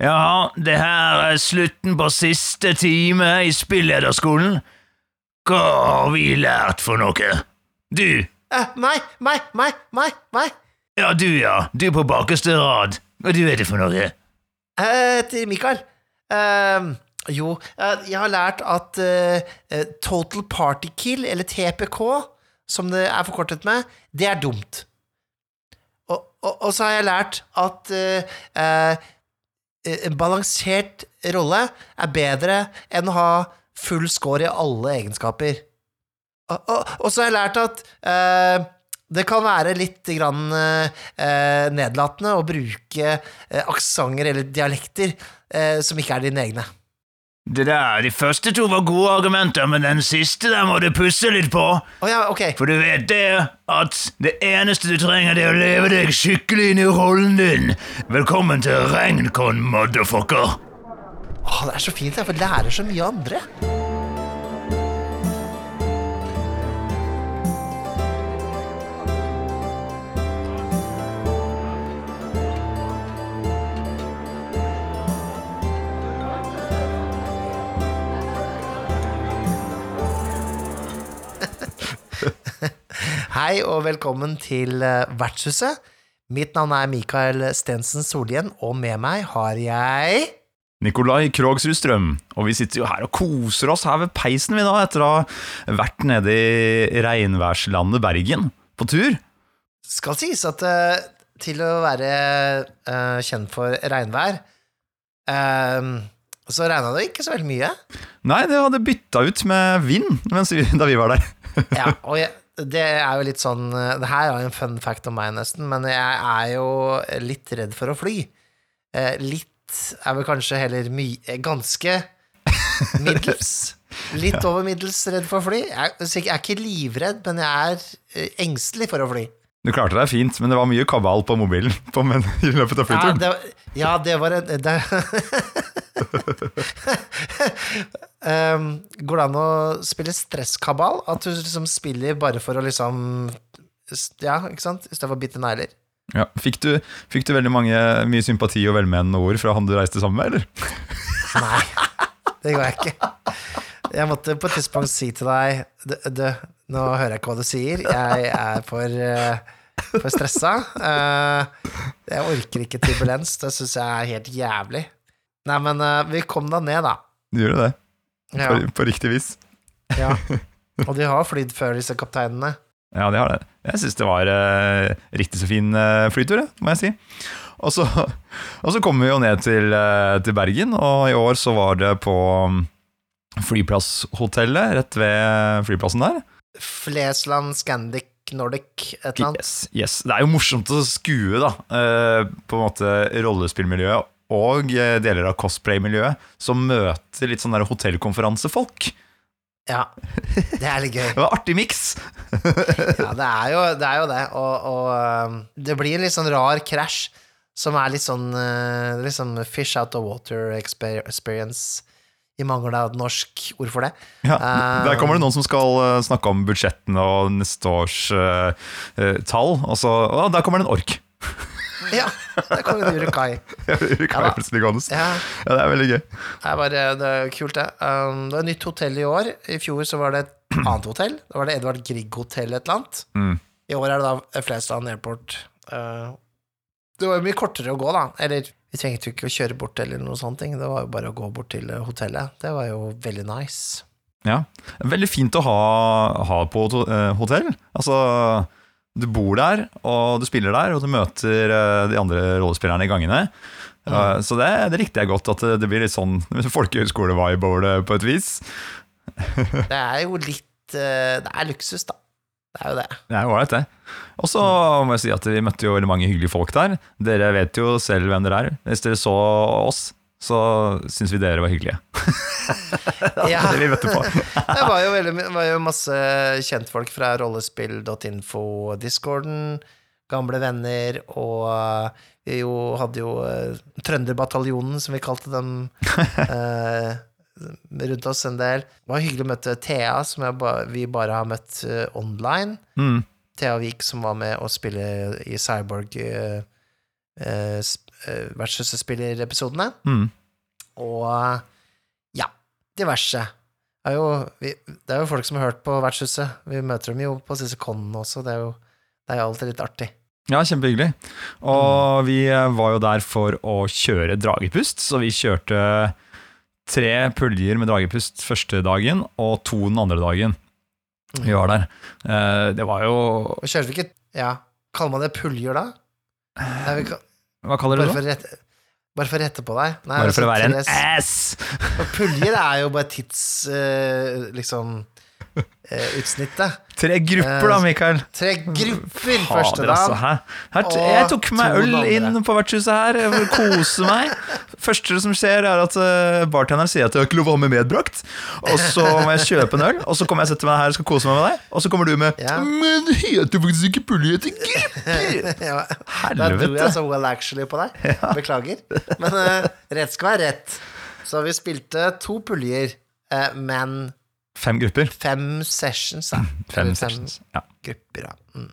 Ja, det her er slutten på siste time i spillederskolen. Hva har vi lært for noe? Du, Eh, meg, meg, meg, meg, meg. ja du ja, du på bakerste rad. Hva du er det for noe? Eh, til Mikael. Eh, jo, jeg har lært at eh, Total Party Kill, eller TPK, som det er forkortet med, det er dumt. Og, og, og så har jeg lært at uh, eh, en balansert rolle er bedre enn å ha full score i alle egenskaper. Og, og, og så har jeg lært at eh, det kan være litt grann, eh, nedlatende å bruke eh, aksenter eller dialekter eh, som ikke er dine egne. Det der, De første to var gode argumenter, men den siste der må du pusse litt på. Oh, ja, ok. For du vet det at det eneste du trenger, det er å leve deg skikkelig inn i rollen din. Velkommen til Regncon, motherfucker. Åh, det er så fint, jeg får lære så mye andre. Hei og velkommen til eh, Vertshuset. Mitt navn er Mikael Stensen Solhjell, og med meg har jeg Nikolai Krogsrud Strøm, og vi sitter jo her og koser oss her ved peisen vi da, etter å ha vært nede i regnværslandet Bergen på tur. skal sies at uh, til å være uh, kjent for regnvær, uh, så regna det ikke så veldig mye. Nei, det hadde bytta ut med vind mens vi, da vi var der. Ja, og jeg, det er jo litt sånn eh, Det her er jo en fun fact om meg, nesten, men jeg er jo litt redd for å fly. Eh, litt er vel kanskje heller mye Ganske middels. Litt over middels redd for å fly. Jeg, er ikke livredd, men jeg er eh, engstelig for å fly. Du klarte deg fint, men det var mye kabal på mobilen på, men, i løpet av Ja, flyturen. var, ja, det var en det, um, Går det an å spille stresskabal? At du liksom spiller bare for å liksom Ja, ikke sant? I stedet for å bite negler? Ja. Fikk, du, fikk du veldig mange, mye sympati og velmenende ord fra han du reiste sammen med, eller? Nei, det går jeg ikke. Jeg måtte på et tidspunkt si til deg du, Nå hører jeg ikke hva du sier. Jeg er for, uh, for stressa. Uh, jeg orker ikke turbulens. Det syns jeg er helt jævlig. Nei, men uh, vi kom da ned, da. Du gjorde det, Ja, på, på riktig vis. ja. Og de har flydd før, disse kapteinene. Ja, de har det. Jeg syns det var uh, riktig så fin uh, flytur, må jeg si. Og så, og så kom vi jo ned til, til Bergen, og i år så var det på mm, flyplasshotellet rett ved flyplassen der. Flesland, Scandic, Nordic, et eller annet. Yes, yes. Det er jo morsomt å skue da, på en måte rollespillmiljøet og eh, deler av cosplay-miljøet som møter litt sånn hotellkonferansefolk. Ja, det er litt gøy. Det var artig miks. Ja, det er jo det. Er jo det. Og, og um, det blir en litt sånn rar krasj som er litt sånn uh, litt sånn fish out of water experience, i mangel av norsk ord for det. Ja, Eh, der kommer det noen som skal eh, snakke om budsjettene og neste års eh, eh, tall, og så og der kommer det en ork. Ja, der kommer en Urukai. Urukai plutselig gående. Ja, Ja, det er veldig gøy. det er, bare, det er kult, det. Um, det er nytt hotell i år. I fjor så var det et annet hotell. Da var det Edvard Grieg-hotell et eller annet. Mm. I år er det da Flesland Airport. Uh, det var jo mye kortere å gå, da. Eller vi trengte jo ikke å kjøre bort eller noe sånt. ting. Det var jo bare å gå bort til eh, hotellet. Det var jo veldig nice. Ja. Veldig fint å ha, ha på eh, hotell. Altså, du bor der, og du spiller der, og du møter eh, de andre rollespillerne i gangene. Mm. Så det, det likte jeg godt, at det, det blir litt sånn folkehøyskole-vibe over det på et vis. Det er jo litt eh, Det er luksus, da. Det er jo det. Det er ålreit, det. Og så må jeg si at vi møtte jo veldig mange hyggelige folk der. Dere vet jo selv hvem dere er. Hvis dere så oss, så syns vi dere var hyggelige. Ja. Det vi. Det var jo, veldig, var jo masse kjentfolk fra rollespill.info, discorden, gamle venner, og eh, vi jo hadde jo eh, Trønderbataljonen, som vi kalte dem, eh, rundt oss en del. Det var hyggelig å møte Thea, som ba, vi bare har møtt uh, online. Mm. Thea Vik, som var med å spille i Cyborg Uh, sp- uh, vertshusspillerepisodene. Mm. Og eh, ja, diverse. Det er, jo, vi, det er jo folk som har hørt på Vertshuset. Vi møter dem jo på disse konene også. Det er jo, det er alltid litt artig. Ja, kjempehyggelig. Og vi eh, var jo der for å kjøre dragepust, så vi kjørte tre puljer med dragepust første dagen, og to den andre dagen. Vi var der. Det var jo kjørte vi ikke Ja, kaller man det puljer da? Nei, vi, kan- Hva kaller du bare, det? for å rette, bare for å rette på deg. Nei, Bare for å altså, være en ass! Puljer er jo bare tids... eh, liksom utsnittet. Tre grupper, da, Mikael. Tre grupper første altså, dag. hæ? Her, jeg tok meg øl inn på vertshuset her. Jeg vil kose meg. Første som skjer, er at uh, bartenderen sier at jeg har ikke lov å ha med medbrakt. Og så må jeg kjøpe en øl, og så kommer jeg og setter meg her og skal kose meg med deg. Og så kommer du med Ja. Men det heter faktisk ikke pulje, det heter grupper! ja, da dro jeg så well actually på deg. Beklager. Men uh, rett skal være rett. Så vi spilte to puljer, uh, men Fem grupper. fem sessions, da. Fem Eller sessions. Ja. grupper, da. Mm.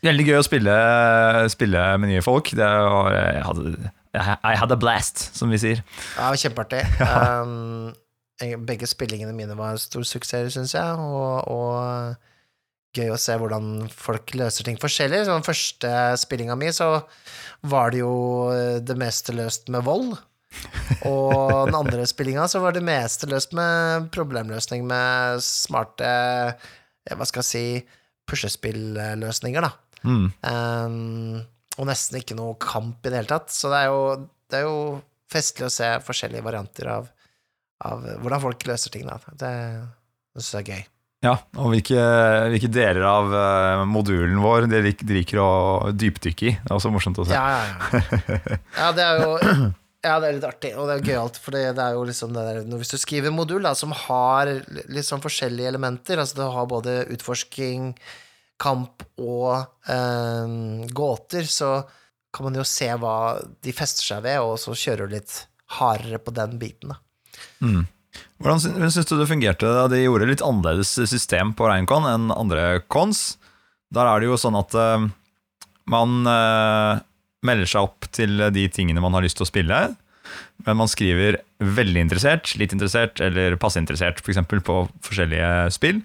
Veldig gøy å spille, spille med nye folk. Det var, jeg hadde, I had a blast, som vi sier. Ja, Kjempeartig. Ja. Um, begge spillingene mine var stor suksess, syns jeg, og, og gøy å se hvordan folk løser ting forskjellig. Så den første spillinga mi, så var det jo det meste løst med vold. Og den andre spillinga så var det meste løst med problemløsning med smarte Hva skal jeg si puslespillløsninger, da. Mm. Um, og nesten ikke noe kamp i det hele tatt. Så det er jo, det er jo festlig å se forskjellige varianter av, av hvordan folk løser ting. Da. Det, det syns jeg er gøy. Ja, og hvilke, hvilke deler av eh, modulen vår de liker å dypdykke i. Det er også morsomt å se. Ja, ja, ja. ja, det er jo ja, det er litt artig, og det er gøyalt, for det, det er jo liksom det der Hvis du skriver en modul da, som har litt sånn forskjellige elementer, altså det har både utforsking, kamp og eh, gåter, så kan man jo se hva de fester seg ved, og så kjører du litt hardere på den biten, da. Mm. Hvordan sy- hvordan syns du det fungerte da de gjorde litt annerledes system på Reincon enn andre cons? Der er det jo sånn at eh, man eh, melder seg opp til de tingene man har lyst til å spille, men man skriver 'veldig interessert', 'litt interessert' eller 'passe interessert' for eksempel, på forskjellige spill.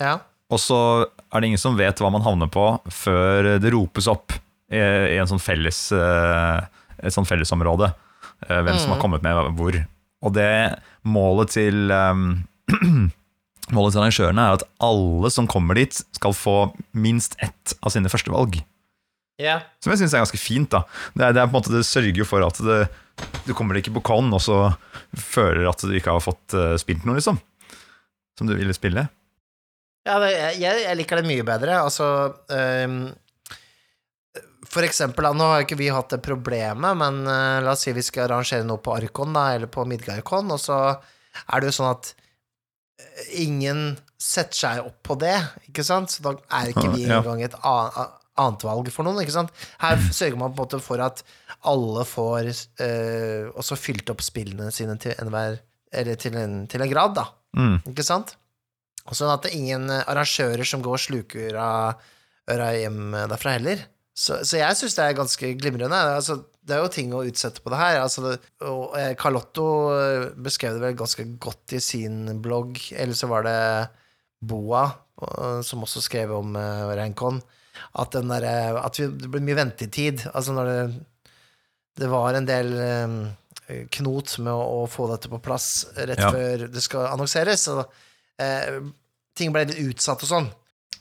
Ja. Og så er det ingen som vet hva man havner på før det ropes opp i, i en sånn felles, eh, et sånn fellesområde. eh, Hvem som har Mhm. kommet med hvor. Og det målet til um, Målet til arrangørene er at alle som kommer dit, skal få minst ett av sine førstevalg. Ja. Som jeg syns er ganske fint. da Det, det måte det sørger for at det, du kommer ikke på con og så føler at du ikke har fått uh, spilt noe, liksom. Som du ville spille. Ja, jeg, jeg liker det mye bedre. Altså um For eksempel, nå har ikke vi hatt det problemet, men uh, la oss si vi skal arrangere noe på Arkon, da, eller på Midgarcon og så er det jo sånn at eh, ingen setter seg opp på det, ikke sant? Så da er ikke vi engang et a- a- annet valg for noen, ikke sant? Her sørger man på en måte for at alle får eh, også fylt opp spillene sine til enhver Eller til en, til en grad, da. Mm. Ikke sant? Sånn at det er ingen eh, arrangører som går og sluker øra hjem derfra heller. Så, så jeg syns det er ganske glimrende. Altså, det er jo ting å utsette på det her. Altså, det, og eh, Carlotto beskrev det vel ganske godt i sin blogg, eller så var det Boa, som også skrev om Reincon, at, den der, eh, at vi, det ble mye ventetid. Altså når det, det var en del um, knot med å, å få dette på plass rett Ja. før det skal annonseres. Så uh, ting ble litt utsatt og sånn.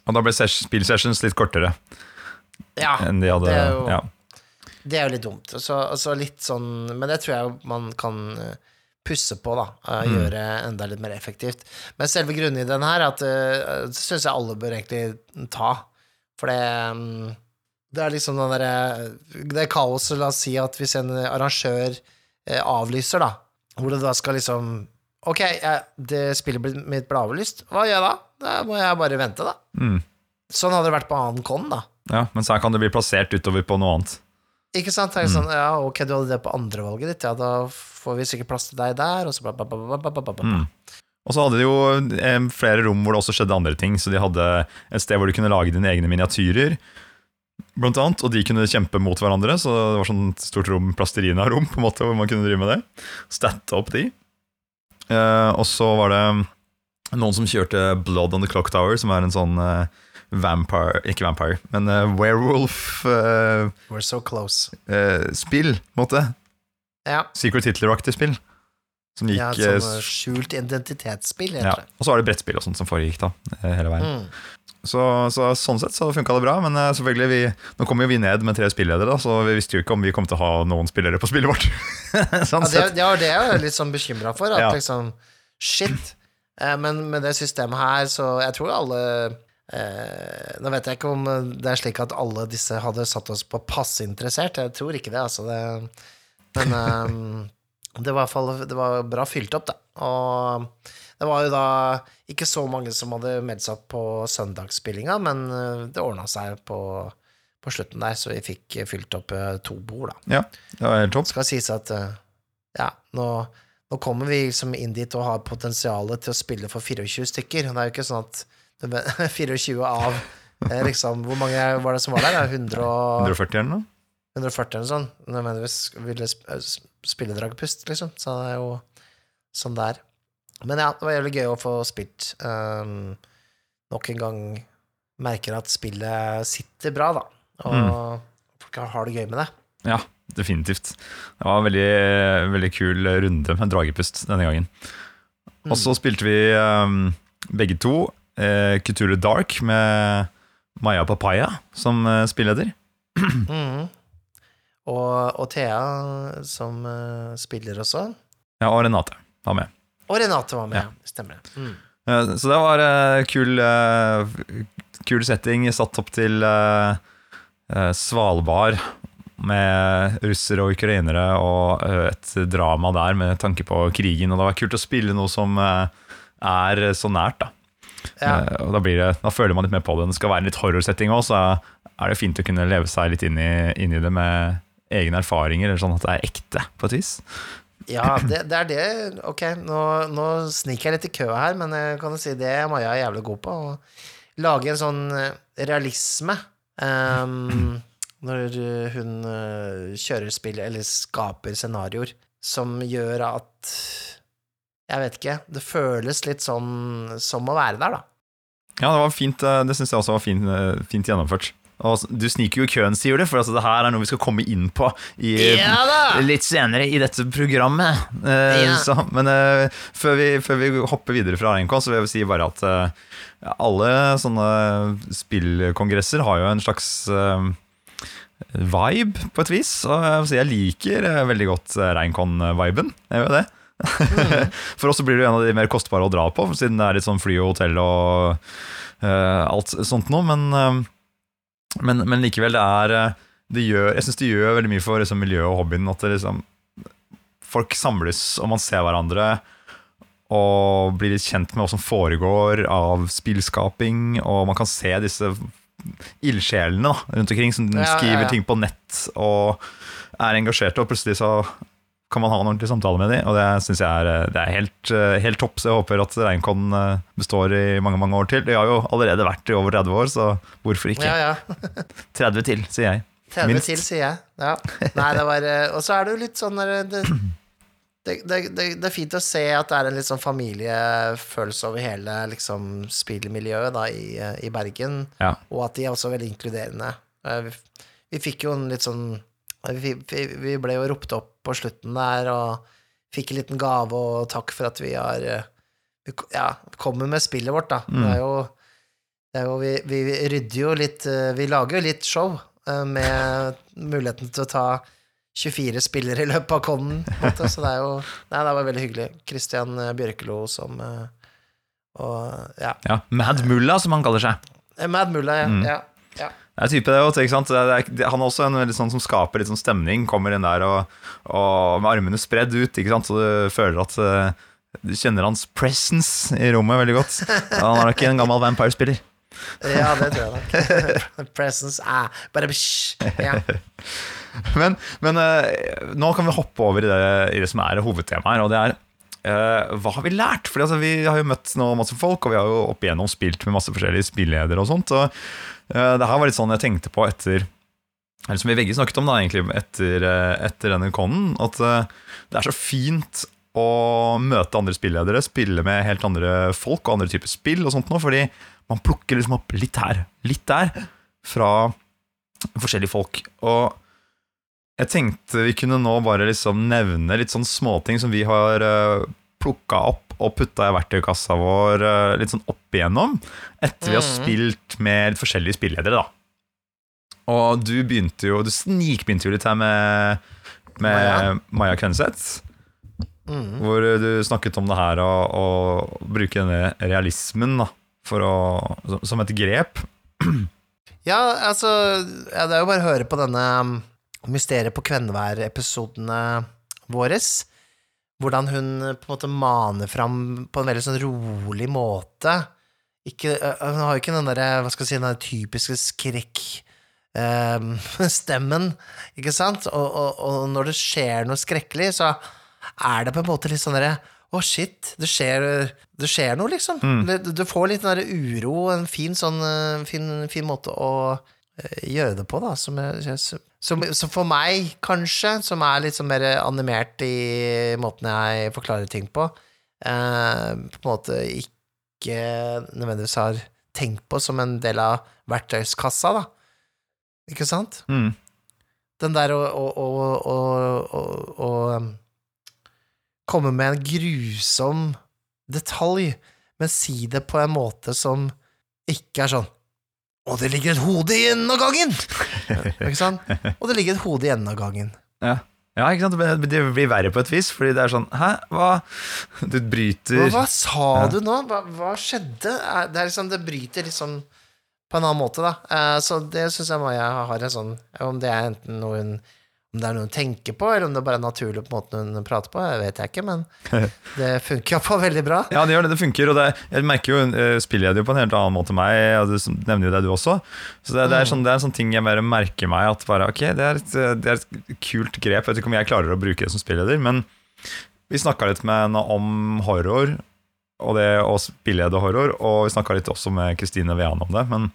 Og da ble ses- spillsessions litt kortere Ja, enn de hadde det er jo- ja. det er jo litt dumt. Så, altså litt sånn Men det tror jeg man kan eh, pusse på, da. eh, Mm. Gjøre enda litt mer effektivt. Men selve grunnideen her, at uh, syns jeg alle bør egentlig ta. For det mm, Det er liksom den derre Det er kaoset, la oss si at hvis en arrangør eh, avlyser, da, hvor det da skal liksom Ok, jeg, det spillet mitt ble avlyst. Hva gjør jeg da? Da må jeg bare vente, da. Mm. Sånn hadde det vært på annen con, da. ja, men så kan det bli plassert utover på noe annet. Ikke sant? Det er sånn, ja, ok, du hadde det på andrevalget ditt, ja, da får vi sikkert plass til deg der, og så bla, bla, bla, bla, bla, bla. Mm. Og så hadde de jo eh, flere rom hvor det også skjedde andre ting, så de hadde et sted hvor du kunne lage dine egne miniatyrer. blant annet, og de kunne kjempe mot hverandre. Så det var sånn et stort rom, plasterina-rom, på en måte, hvor man kunne drive med det. Statte opp de. Eh, og så var det noen som kjørte Blood on the Clock Tower, som er en sånn eh, vampire Ikke vampire, men eh, werewolf-spill, We're so close. på en måte. Ja, Secret Hitler-aktig spill. Som gikk ja et eh, sånn eh, skjult identitetsspill, ja. heter det. Og så var det brettspill og sånt som foregikk da, eh, hele veien. Mm. Så, så sånn sett så funka det bra, men selvfølgelig vi, nå kom jo vi ned med tre spilledere, da, så vi visste jo ikke om vi kom til å ha noen spillere på spillet vårt. sånn Ja, det, det var det jeg var litt sånn bekymra for. At Ja. liksom Shit. Men med det systemet her, så jeg tror alle eh, Nå vet jeg ikke om det er slik at alle disse hadde satt oss på passe interessert. Jeg tror ikke det, altså. Det, men eh, det var i hvert fall det var bra fylt opp, da. Og det var jo da ikke så mange som hadde meldt seg opp på søndagsspillinga, men eh, det ordna seg på, på slutten der, så vi fikk fylt opp eh, to bord, da. Ja, det var helt topp. Skal sies at eh, ja, nå, nå kommer vi liksom inn dit og har potensialet til å spille for 24 stykker. Det er jo ikke sånn at 24 av liksom, Hvor mange var det som var der? Ja, 100 og, 140 eller noe? 140 eller sånn. Nødvendigvis ville eh, spille dragpust, liksom. Så det er jo sånn det er. Men ja, det var jævlig gøy å få spilt. Um, nok en gang merker at spillet sitter bra, da. Og folk har det gøy med det. Ja, definitivt. Det var en veldig, veldig kul runde med dragepust denne gangen. Og så spilte vi um, begge to uh, Cthulhu Dark med Maya Papaya som uh, spilleder. Mhm. Og, og Thea, som uh, spiller også. Ja, og Renate var med. Og Renate var med, Ja. stemmer det. Mm. Uh, så det var uh, kul, kul setting satt opp til Svalbard med russere og ukrainere og et drama der med tanke på krigen. Og det var kult å spille noe som er så nært, da. Ja. Og da, blir det, da føler man litt mer på det. Det skal være en litt horrorsetting òg, så er det fint å kunne leve seg litt inn i, inn i det med egne erfaringer, eller sånn at det er ekte, på et vis. Ja, det, det er det. Ok, nå, nå sniker jeg litt i køa her, men jeg kan jo si det Maja er jævlig god på. Å lage en sånn eh, realisme Um, når hun eh, kjører spill, eller skaper scenarioer, som gjør at Jeg vet ikke. Det føles litt sånn som å være der, da. Ja, det var fint, det syns jeg også var fint, fint gjennomført. Og du sniker jo i køen, sier du, for altså, det her er noe vi skal komme inn på i, Ja! Litt senere i dette programmet. Eh, Ja. så, men eh, før, vi, før vi hopper videre fra RNK, så vil jeg si bare at eh, alle sånne spillkongresser har jo en slags eh, vibe, på et vis. Og jeg, liker eh, veldig godt eh, Reinkon-viben. Jeg gjør det. For oss blir det jo en av de mer kostbare å dra på, siden det er litt sånn fly og hotell og uh, alt sånt noe. Men, eh, men, men likevel, det er eh, det gjør, Jeg syns det gjør veldig mye for liksom, miljøet og hobbyen. At det liksom folk samles og man ser hverandre og blir litt kjent med hva som foregår av spillskaping, og man kan se disse ildsjelene rundt omkring som Ja, ja, skriver ja. ting på nett og er engasjerte, og plutselig så kan man ha en ordentlig samtale med dem, og det syns jeg er, det er helt, eh, helt topp. Så jeg håper at Reinkon eh, består i mange mange år til. De har jo allerede vært i over 30 år, så hvorfor ikke? Ja, ja. 30 til, sier jeg. 30 Minst. til, sier jeg. Ja. Nei, det var eh, Og så er det jo litt sånn der, det, det, det, det, er fint å se at det er en litt sånn familiefølelse over hele liksom, spillmiljøet da, i, eh, i Bergen, Ja. og at de er også veldig inkluderende. Eh, Vi, vi fikk jo en litt sånn vi, vi, ble jo ropt opp på slutten der, og fikk en liten gave, og takk for at vi har eh, vi, Ja, kommer med spillet vårt, da. Det er jo, det er jo vi, vi rydder jo litt eh, Vi lager jo litt show eh, med muligheten til å ta 24 spillere i løpet av konden, på en måte, så det er jo Nei, det var veldig hyggelig. Christian eh, Bjørkelo som Og ja. Ja, Mad Mulla, som han kaller seg. Mad Mulla, ja. Mm. ja. Det er type det også, ikke sant? Det er, han er også en veldig sånn som skaper litt sånn stemning. Kommer inn der og, og med armene spredd ut, ikke sant? så du føler at eh, du kjenner hans presence i rommet veldig godt. Han er nok en gammel Vampire-spiller. Ja, det tror jeg nok. Presence ah, Bare bsj. Ja. Men, men eh, nå kan vi hoppe over i det, i det som er hovedtemaet her, og det er eh, hva har vi lært? Fordi altså, Vi har jo møtt nå masse folk, og vi har jo opp igjennom spilt med masse forskjellige spilledere og sånt. Og uh, det her var litt sånn jeg tenkte på etter eller som vi begge snakket om da, egentlig etter, eh, etter denne konen, at uh, det er så fint å møte andre spilledere, spille med helt andre folk og andre typer spill og sånt nå, fordi man plukker liksom opp litt her, litt der, fra forskjellige folk. Og jeg tenkte vi kunne nå bare liksom nevne litt sånn småting som vi har uh, plukka opp og putta i verktøykassa vår eh, litt sånn opp igjennom, etter vi har Mhm. spilt med litt forskjellige spilledere, da. Og du begynte jo, du snikbegynte jo litt her med, med Maja. Maja Kvenseth. Mm. Hvor du snakket om det her å, bruke denne realismen da, for å, som- et grep. Ja, altså Det er jo bare å høre på denne um, Mysteriet på Kvenvær-episodene våres. Hvordan hun på en måte maner fram på en veldig sånn rolig måte. Ikke, hun har jo ikke den der, hva skal jeg si, den typiske skrekk-stemmen, ikke sant? Og, og, og når det skjer noe skrekkelig, så er det på en måte litt sånn derre å, shit, det skjer, det skjer noe, liksom. Du, du får litt den der uro, en fin sånn eh, fin, fin måte å eh, gjøre det på, da. Som, jeg, som, som for meg, kanskje, som er litt sånn mer animert i måten jeg forklarer ting på, eh, på en måte ikke nødvendigvis har tenkt på som en del av verktøyskassa, da. Ikke sant? Mm. Den der å, å, komme med en grusom detalj, men si det på en måte som ikke er sånn Å, det ligger et hode i enden av gangen! ikke sant? Og det ligger et hode i enden av gangen. Ja. ja, ikke sant? Det det blir verre på et vis, fordi det er sånn Hæ, hva? Du bryter Hva, hva sa Ja. du nå? Hva, hva skjedde? Det er liksom, det bryter liksom på en annen måte, da. Eh, Så det syns jeg Maja har en sånn Om det er enten noe hun om det er noe hun tenker på, eller om det bare er naturlig på måten hun prater på, det vet jeg ikke, men det funker iallfall veldig bra. Ja, det gjør det. Det funker. Og det, jeg merker jo uh, spiller jeg det jo på en helt annen måte enn meg, og du nevner jo det du også. Så det, det, er sånn, det er en sånn ting jeg bare merker meg at bare, ok, det er, et, eh, det er et kult grep. Jeg vet ikke om jeg klarer å bruke det som spilleder, men vi snakka litt med henne om horror, og det å spillede horror, og vi snakka litt også med Kristine Vean om det, men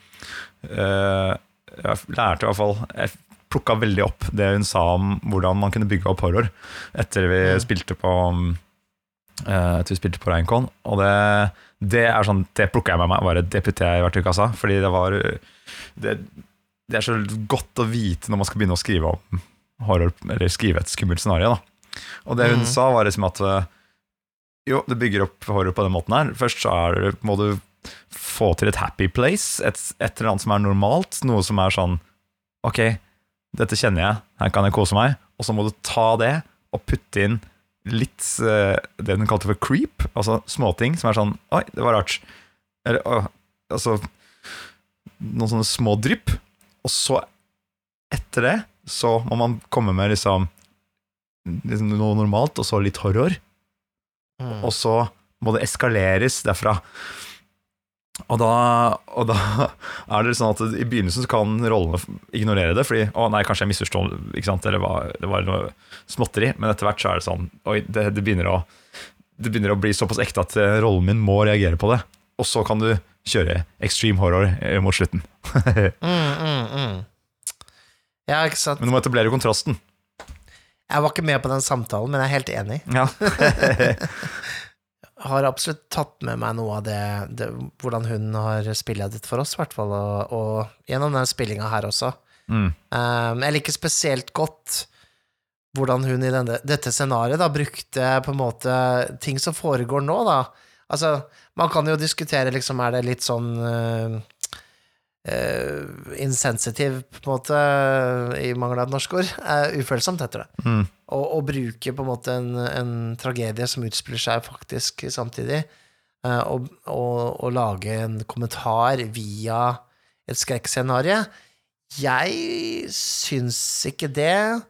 eh, jeg lærte i hvert fall Jeg plukka veldig opp det hun sa om hvordan man kunne bygge opp horror etter vi Mm. spilte på eh, Etter vi spilte på Reinkon. Og det, det er sånn Det plukka jeg med meg, bare det putter jeg i verktøykassa. Fordi det var det, det er så godt å vite når man skal begynne å skrive om horror, eller skrive et skummelt scenario. Da. Og det hun mm. sa, var liksom at eh, jo, det bygger opp horror på den måten her. Først så er, det- må du få til et happy place, et, et eller annet som er normalt. Noe som er sånn Ok, dette kjenner jeg, her kan jeg kose meg. Og så må du ta det og putte inn litt eh, det hun kalte for creep, altså småting som er sånn Oi, det var rart. Eller å, altså Noen sånne små drypp. Og så, etter det, så må man komme med liksom, liksom noe normalt, og så litt horror. Mm. Og så må det eskaleres derfra. Og da, og da er det sånn at i begynnelsen så kan rollene ignorere det, fordi 'å nei, kanskje jeg misforstår', eller hva- det var noe småtteri. Men etter hvert så er det sånn Oi, det, det, begynner å, det begynner å bli såpass ekte at eh, rollen min må reagere på det. Og så kan du kjøre extreme horror eh, mot slutten. Mm, mm, mm. Ja, ikke sant. Men du må etablere kontrasten. Jeg var ikke med på den samtalen, men jeg er helt enig. Ja. har absolutt tatt med meg noe av det, det hvordan hun har spillet for oss, i hvert fall, og, og gjennom den spillinga her også. Mm. Um, jeg liker spesielt godt hvordan hun i denne, dette scenarioet da brukte på en måte ting som foregår nå, da. Altså, man kan jo diskutere, liksom, er det litt sånn uh, uh, insensitiv, på en måte, i mangel av et norsk ord? Uh, ufølsomt, heter det Mm. og, og bruke på en måte en, en tragedie som utspiller seg faktisk samtidig, eh, og, og, og lage en kommentar via et skrekkscenario. Jeg syns ikke det,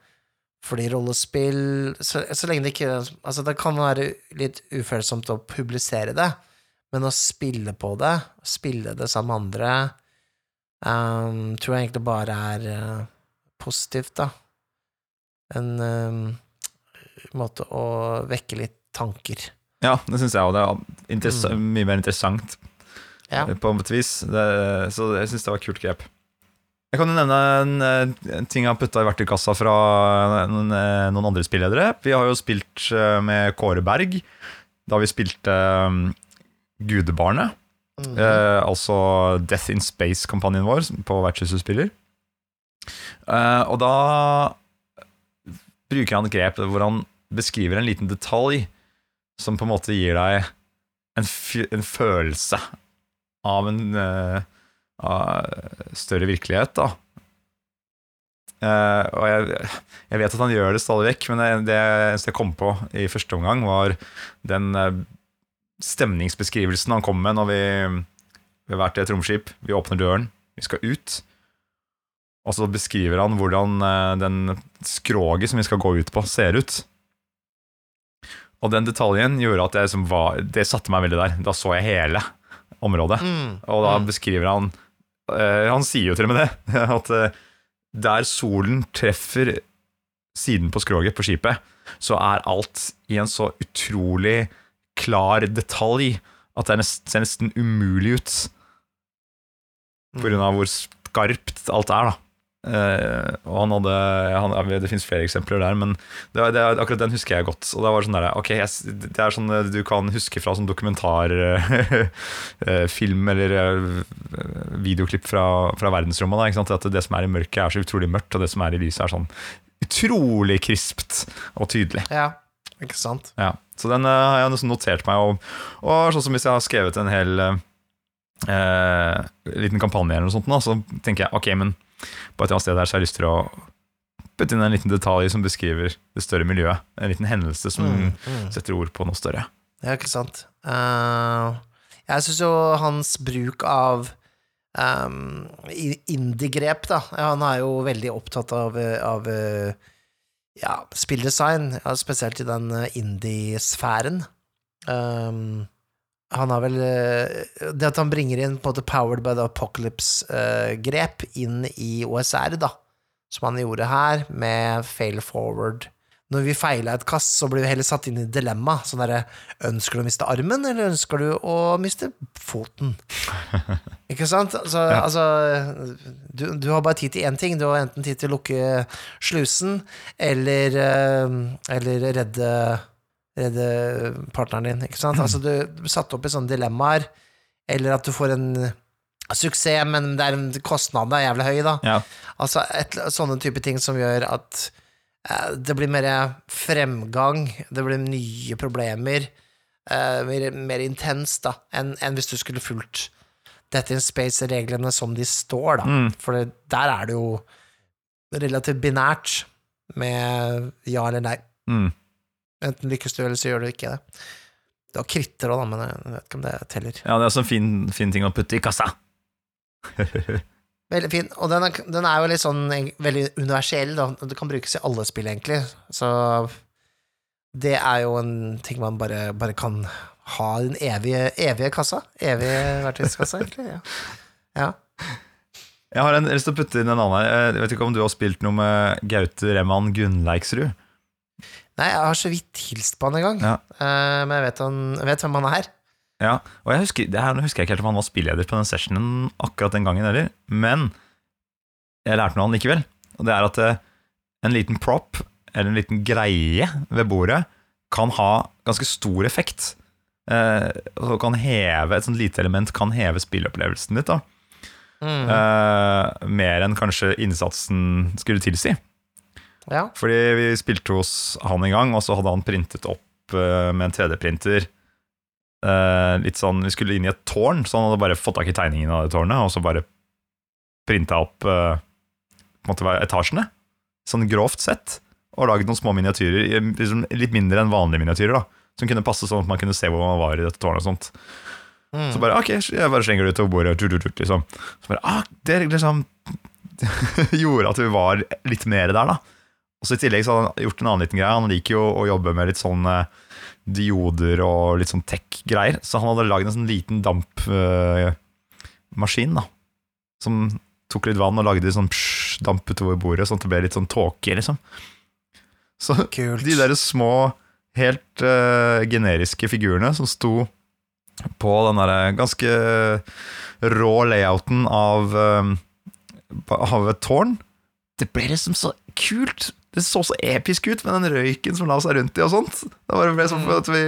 fordi rollespill så, så lenge det ikke Altså, det kan være litt ufølsomt å publisere det, men å spille på det, spille det sammen med andre, ehm, tror jeg egentlig bare er uh, positivt, da en um, måte å vekke litt tanker. Ja, det syns jeg òg. Det er mm. mye mer interessant Ja. på et vis. Det, så jeg syns det var et kult grep. Jeg kan jo nevne en, eh, en ting jeg har putta i verktøykassa fra noen, eh, noen andre spilledere. Vi har jo spilt eh, med Kåre Berg da vi spilte um, Gudebarnet. Eh, altså Death in Space-kampanjen vår på Vertshuset spiller. Eh, og da bruker han et grep hvor han beskriver en liten detalj som på en måte gir deg en, en følelse av en uh, av større virkelighet, da. Uh, og jeg, jeg vet at han gjør det stadig vekk, men det, det eneste jeg kom på i første omgang, var den eh, stemningsbeskrivelsen han kom med når vi, vi har vært i et romskip. Vi åpner døren, vi skal ut. Og så beskriver han hvordan eh, den skroget som vi skal gå ut på, ser ut. Og den detaljen gjorde at jeg liksom var, det satte meg veldig der. Da så jeg hele området. Mm. Og da Mm. beskriver han eh, Han sier jo til og med det, at eh, der solen treffer siden på skroget på skipet, så er alt i en så utrolig klar detalj at det er nest, ser nesten umulig ut. På grunn av hvor skarpt alt er, da. Uh, og han hadde han, Det finnes flere eksempler der, men det, det, akkurat den husker jeg godt. Og Det var sånn der, ok, jeg, det er sånn eh, du kan huske fra sånn dokumentarfilm eller uh, videoklipp fra, fra verdensrommet. Da, ikke sant? At det som er i mørket, er så utrolig mørkt, og det som er i lyset, er sånn utrolig krispt og tydelig. Ja, ikke sant? Ja, så den eh, har jeg nesten notert meg. Og, og sånn som hvis jeg har skrevet en hel eh, eh, liten kampanje, eller noe sånt, da, så tenker jeg ok, men på et eller annet sted der så har jeg lyst til å putte inn en liten detalj som beskriver det større miljøet. En liten hendelse som Mm, mm. setter ord på noe større. Ja, ikke sant. Uh, jeg syns jo hans bruk av um, indie-grep, da Han er jo veldig opptatt av, av eh, ja, spilldesign, ja, spesielt i den eh, indie-sfæren. Um, han har vel eh, Det at han bringer inn på en måte Powered by the Apocalypse-grep inn i OSR, da, som han gjorde her, med fail forward. Når vi feila et kast, så blir vi heller satt inn i dilemma. Sånn derre Ønsker du å miste armen, eller ønsker du å miste foten? Ikke sant? Altså, altså du, du har bare tid til én ting. Du har enten tid til å lukke slusen, eller, eh, eller redde redde partneren din, ikke sant? Altså, du blir satt opp i sånne dilemmaer, eller at du får en suksess, men det er en kostnad er jævlig høy, da. Ja, Altså et, sånne type ting som gjør at det blir mer fremgang, det blir nye problemer, eh, mer, mer intenst da, enn en hvis du skulle fulgt dette in space-reglene som de står, da. Mm. For det, der er det jo relativt binært med ja eller nei. mm. Enten lykkes du, eller så gjør du ikke det. Det var kritter òg, da, men jeg vet ikke om det teller. ja det er også en fin, fin ting å putte i kassa. Veldig fin, og den er, den er jo litt sånn veldig universell, da. Det kan brukes i alle spill, egentlig. Så det er jo en ting man bare, bare kan ha i den evige, evige kassa. Evige verktøyskassa, egentlig. Ja. ja. Jeg har en, lyst til å putte inn en annen her. Jeg vet ikke om du har spilt noe med Gaute Reman Gunnleiksrud? Nei, jeg har så vidt hilst på han en gang, Ja. Eh, men jeg vet, han, jeg vet hvem han er. Ja, og jeg husker, det her, husker jeg ikke helt om han var spilleder på den sessionen akkurat den gangen heller, men jeg lærte noe av han likevel. Og det er at eh, en liten prop, eller en liten greie ved bordet, kan ha ganske stor effekt. Eh, og kan heve, Et sånt lite element kan heve spilleopplevelsen ditt. da Mm. eh, Mer enn kanskje innsatsen skulle tilsi. Ja. Fordi vi spilte hos han en gang, og så hadde han printet opp eh, med en 3D-printer eh, litt sånn, Vi skulle inn i et tårn, så han hadde bare fått tak i tegningen av det tårnet, og så bare printa opp uh, etasjene, sånn grovt sett, og laget noen små miniatyrer, liksom litt mindre enn vanlige miniatyrer, da, som kunne passe sånn at man kunne se hvor man var i dette tårnet og sånt. Mm. Så bare, ok, jeg bare slenger det utover bordet, tut, tut, tut, liksom. Så bare, ah, det liksom gjorde at vi var litt mer der, da. Og så I tillegg så hadde han gjort en annen liten greie. Han liker jo å jobbe med litt sånn eh, dioder og litt sånn tech-greier. Så han hadde lagd en sånn liten dampmaskin, da. Som tok litt vann og lagde sånn psj, damp utover bordet, sånn at det ble litt sånn tåke, liksom. Så Kult. de der små, helt uh, generiske figurene som sto på den der ganske rå layouten av um, av et tårn. Det ble liksom så kult. Det så så episk ut med den røyken som la seg rundt i og sånt. Det var, ble sånn at vi,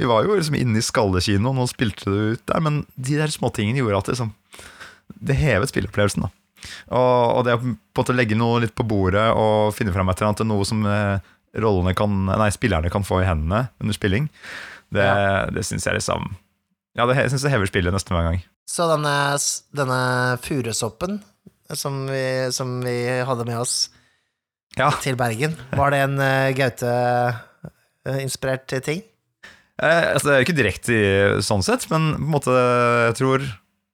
vi var jo liksom inne i skallekinoen og spilte det ut der, men de der småtingene gjorde at det, liksom, det hevet spilleopplevelsen. da. Og, og det å på en måte legge noe litt på bordet og finne fram et eller annet til noe som eh, kan, nei, spillerne kan få i hendene under spilling, det, det syns jeg liksom Ja, det, jeg synes det hever spillet nesten hver gang. Så denne, denne furusoppen som vi, som vi hadde med oss Ja. til Bergen, var det en uh, Gaute-inspirert ting? Eh, altså, det er ikke direkte i- sånn sett, men på en måte, jeg tror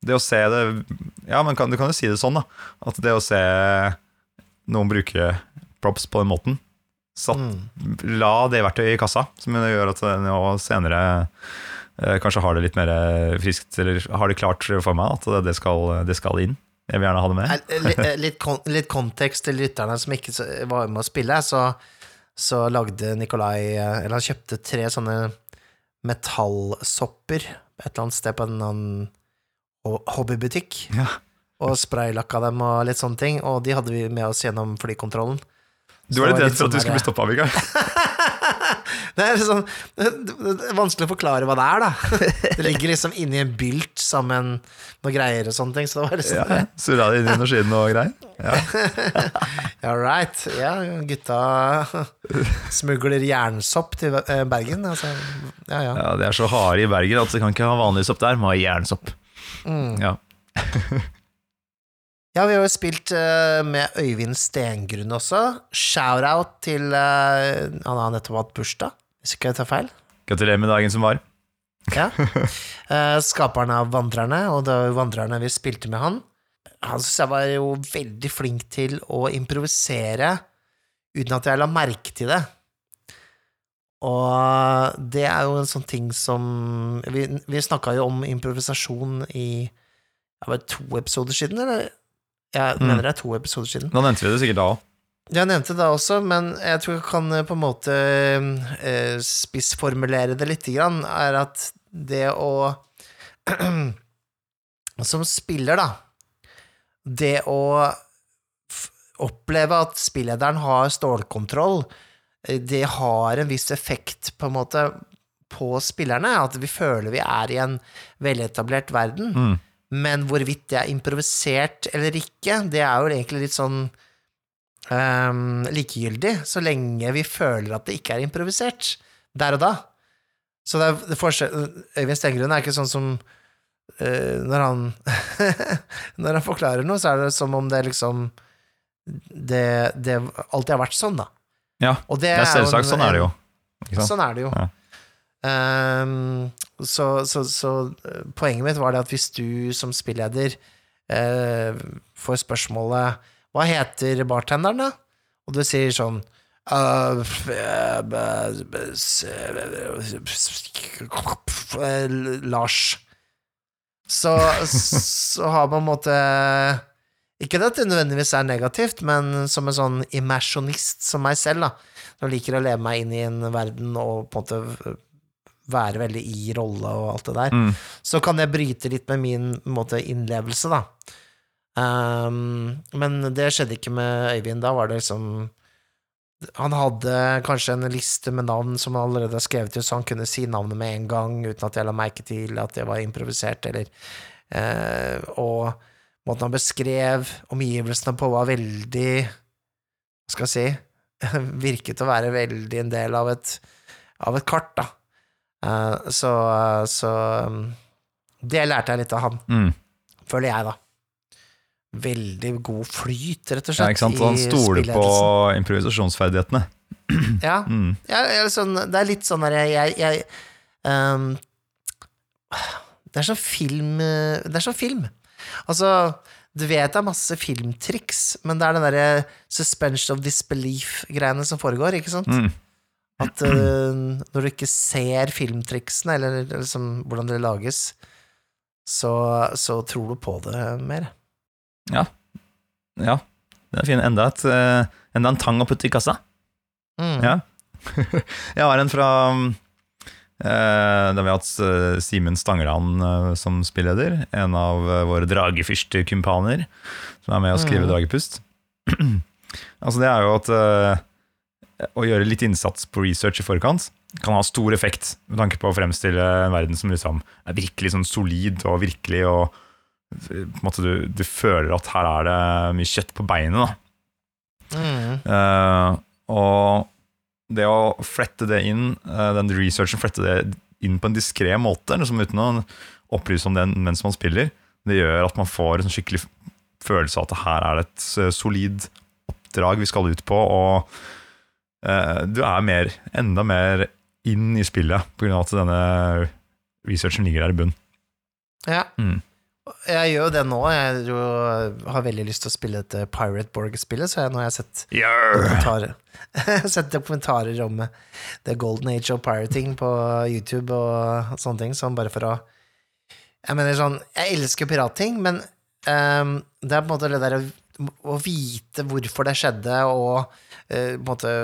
det å se det Ja, men kan, du kan jo si det sånn, da. At det å se noen bruke props på den måten satt, Mm. La det verktøyet i kassa, som gjør at nå senere eh, kanskje har det litt mer friskt, eller har det klart for meg at det skal, det skal inn. Jeg vil gjerne ha det med. Eh, Litt, kon litt kontekst til lytterne som ikke var med å spille, så, så lagde Nikolai eh, Eller han kjøpte tre sånne metallsopper et eller annet sted på en hobbybutikk. Ja. Og spraylakka dem og litt sånne ting, og de hadde vi med oss gjennom flykontrollen. Du var litt redd for sånn at du skulle bli stoppa, Mikael. Det er, sånn, det er vanskelig å forklare hva det er, da. Det ligger liksom inni en bylt sammen med noe greier og sånne ting, så det var liksom Ja, Surra det inn i maskinen og greier. Ja. All right. Ja, gutta smugler jernsopp til eh, Bergen. Altså, ja, ja. Ja, De er så harde i Bergen at de kan ikke ha vanlig sopp der, må ha jernsopp. Mm. Ja. Ja, vi har jo spilt eh, med Øyvind Stengrunn også. Shout-out til eh, Han har nettopp hatt bursdag, hvis ikke jeg tar feil. Gratulerer med dagen som var. Ja. Eh, skaperen av Vandrerne, og det var jo Vandrerne vi spilte med han. Han synes jeg var jo veldig flink til å improvisere uten at jeg la merke til det. Og det er jo en sånn ting som Vi, vi snakka jo om improvisasjon i det var det to episoder siden, eller? Jeg Mm. mener det er to episoder siden. Da nevnte vi det sikkert da òg. Jeg nevnte det også, men jeg tror jeg kan eh, på en måte eh, spissformulere det lite grann, er at det å Som spiller, da Det å oppleve at spillederen har stålkontroll, eh, det har en viss effekt, på en måte, på spillerne. At vi føler vi er i en veletablert verden. Mm. Men hvorvidt det er improvisert eller ikke, det er jo egentlig litt sånn ehm, likegyldig, så lenge vi føler at det ikke er improvisert der og da. Så det er det forskjell Øyvind Stengrun er ikke sånn som uh, når han Når han forklarer noe, så er det som om det liksom Det, det alltid har vært sånn, da. Ja, Og det det er selvsagt. Sånn er det jo. Sånn er det jo. Ja. Um, så, så, så poenget mitt var det at hvis du som spilleder uh, får spørsmålet Hva heter bartenderen, da? Og du sier sånn «Øh, øh, øh, Lars. Så, så har man på en måte Ikke at det nødvendigvis er negativt, men som en sånn immersjonist som meg selv, da, som liker å leve meg inn i en verden og på en måte være veldig i rolle og alt det der, Mm. så kan jeg bryte litt med min måte, innlevelse, da. Ehm, men det skjedde ikke med Øyvind. Da var det liksom Han hadde kanskje en liste med navn som han allerede har skrevet ut, så han kunne si navnet med en gang uten at jeg la merke til at det var improvisert, eller uh, Og måten han beskrev omgivelsene på, var veldig Hva skal jeg si Virket å være veldig en del av et, av et kart, da. Uh, så, så um, Det lærte jeg litt av han, Mm. føler jeg, da. Veldig god flyt, rett og slett. Ja, ikke sant? Så han stoler på improvisasjonsferdighetene. Ja, Mm. ja sånn, det er litt sånn der jeg, jeg ehm, Det er sånn film Det er sånn film. Altså, du vet det er masse filmtriks, men det er den derre suspension of disbelief-greiene som foregår, ikke sant? Mm. At uh, når du ikke ser filmtriksene, eller, eller liksom, hvordan det lages, så, så tror du på det mer. Ja, det er fint. Enda, et, eh, enda en tang å putte i kassa. Mm. Ja. Jeg har en fra da vi har hatt eh, Simen Stangeland eh, som spilleder. En av eh, våre dragefyrstekumpaner som er med å skrive Dragepust. altså det er jo at eh, å gjøre litt innsats på research i forkant kan ha stor effekt med tanke på å fremstille en verden som liksom er virkelig sånn solid og virkelig og måte du, du føler at her er det mye kjøtt på beinet. Mm. Uh, og det å flette det inn, uh, den researchen flette det inn på en diskré måte, liksom uten å opplyse om det mens man spiller, det gjør at man får en skikkelig følelse av at her er det et eh, solid oppdrag vi skal ut på, og uh, du er mer, enda mer inn i spillet pga. at denne researchen ligger der i bunnen. Ja. Mm. Jeg gjør jo det nå. Jeg jo har veldig lyst til å spille dette Pirate Borg-spillet, så jeg, nå har jeg sett dokumentarer, sett dokumentarer om The Golden Age of Pirating på YouTube og sånne ting, sånn bare for å Jeg mener sånn Jeg elsker piratting, men um, det er på en måte det der å, å vite hvorfor det skjedde, og uh, på en måte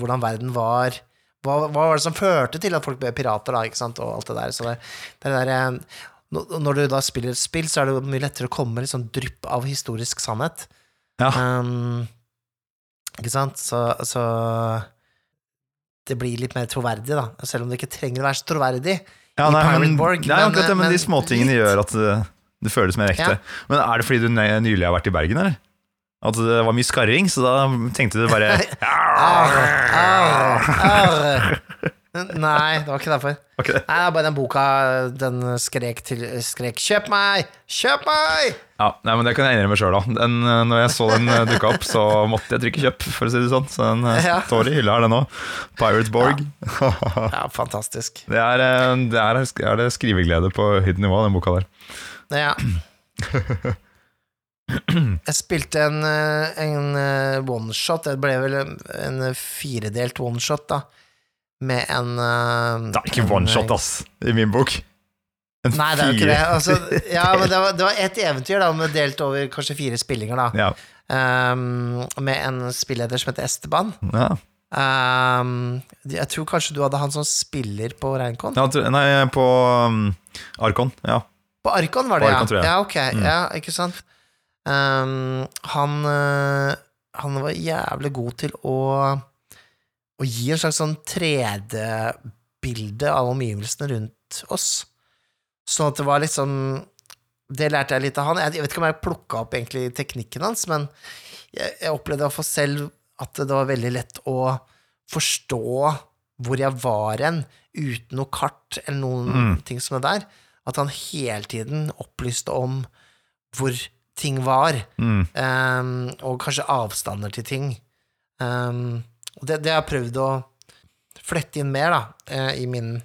hvordan verden var. Hva, hva var det som førte til at folk ble pirater, da, ikke sant, og alt det der. Så det, det det der eh, når- du da spiller et spill, så er det jo mye lettere å komme med litt sånn drypp av historisk sannhet. Ja. Um, ikke sant? Så, så det blir litt mer troverdig, da. Selv om det ikke trenger å være så troverdig. Ja, nei, men, Borg, nei, men- akkurat det, men, men de småtingene gjør at det, det føles mer ekte. Ja. Men er det fordi du nylig har vært i Bergen, eller? At det var mye skarring, så da tenkte du bare Arr, arr, arr. Nei, det var ikke derfor. Okay. Nei, det er bare den boka den skrek til skrek 'Kjøp meg! Kjøp meg!' Ja, nei, men Det kan jeg innrømme sjøl. Den, eh, når jeg så den eh, dukke opp, så måtte jeg trykke kjøp, for å si det sånn. Så den eh, Ja. står i hylla her, den òg. Pirate Borg. Ja, fantastisk. det, er, det er, er det skriveglede på høyt nivå, den boka der. Ja. Jeg spilte en, en oneshot, det ble vel en, en firedelt oneshot, da, med en uh, Det er ikke en- one shot, ass, i min bok. En Nei, det er jo ikke det. Altså, ja, men det var, det var ett eventyr, da, med delt over kanskje fire spillinger, da. Ja. Um, med en spilleder som heter Esteban. Ja. Um, jeg tror kanskje du hadde han som spiller på Reinkon? Ja, nei, på um, Arkon. Ja. På Arkon var det, Arkon, ja. Ja, ok. Mm. Ja, ikke sant. Um, han, eh, han var jævlig god til å Å gi en slags sånn 3D-bilde av omgivelsene rundt oss. Sånn at det var litt sånn Det lærte jeg litt av han. Jeg vet ikke om jeg plukka opp egentlig teknikken hans, men jeg, jeg opplevde få selv at det var veldig lett å forstå hvor jeg var hen, uten noe kart eller noen Mm. ting som det der. At han hele tiden opplyste om hvor ting var, Mm. um, og kanskje avstander til ting. Ehm, det, det har jeg prøvd å flette inn mer, da, eh, i min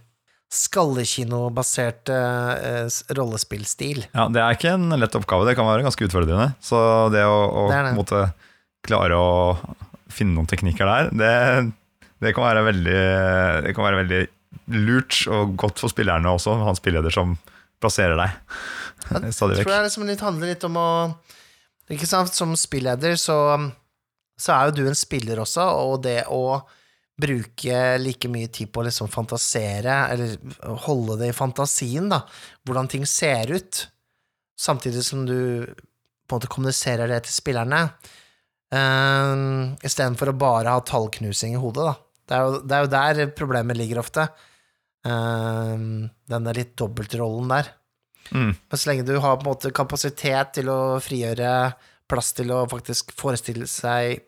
skallekinobaserte eh, rollespillstil. Ja, Det er ikke en lett oppgave, det kan være ganske utfordrende. Så det å, å Det det. Måtte, klare å finne noen teknikker der, det, det, kan være veldig, det kan være veldig lurt og godt for spillerne også, han spilleder som plasserer deg Jeg tror det liksom litt, handler litt om å Ikke sant, som spilleder så, så er jo du en spiller også, og det å bruke like mye tid på å liksom fantasere, eller holde det i fantasien, da, hvordan ting ser ut, samtidig som du på en måte kommuniserer det til spillerne, uh, istedenfor å bare ha tallknusing i hodet, da. Det er jo, det er jo der problemet ligger ofte. Uh, denne litt dobbeltrollen der. Mm. Men så lenge du har på en måte kapasitet til å frigjøre plass til å faktisk forestille seg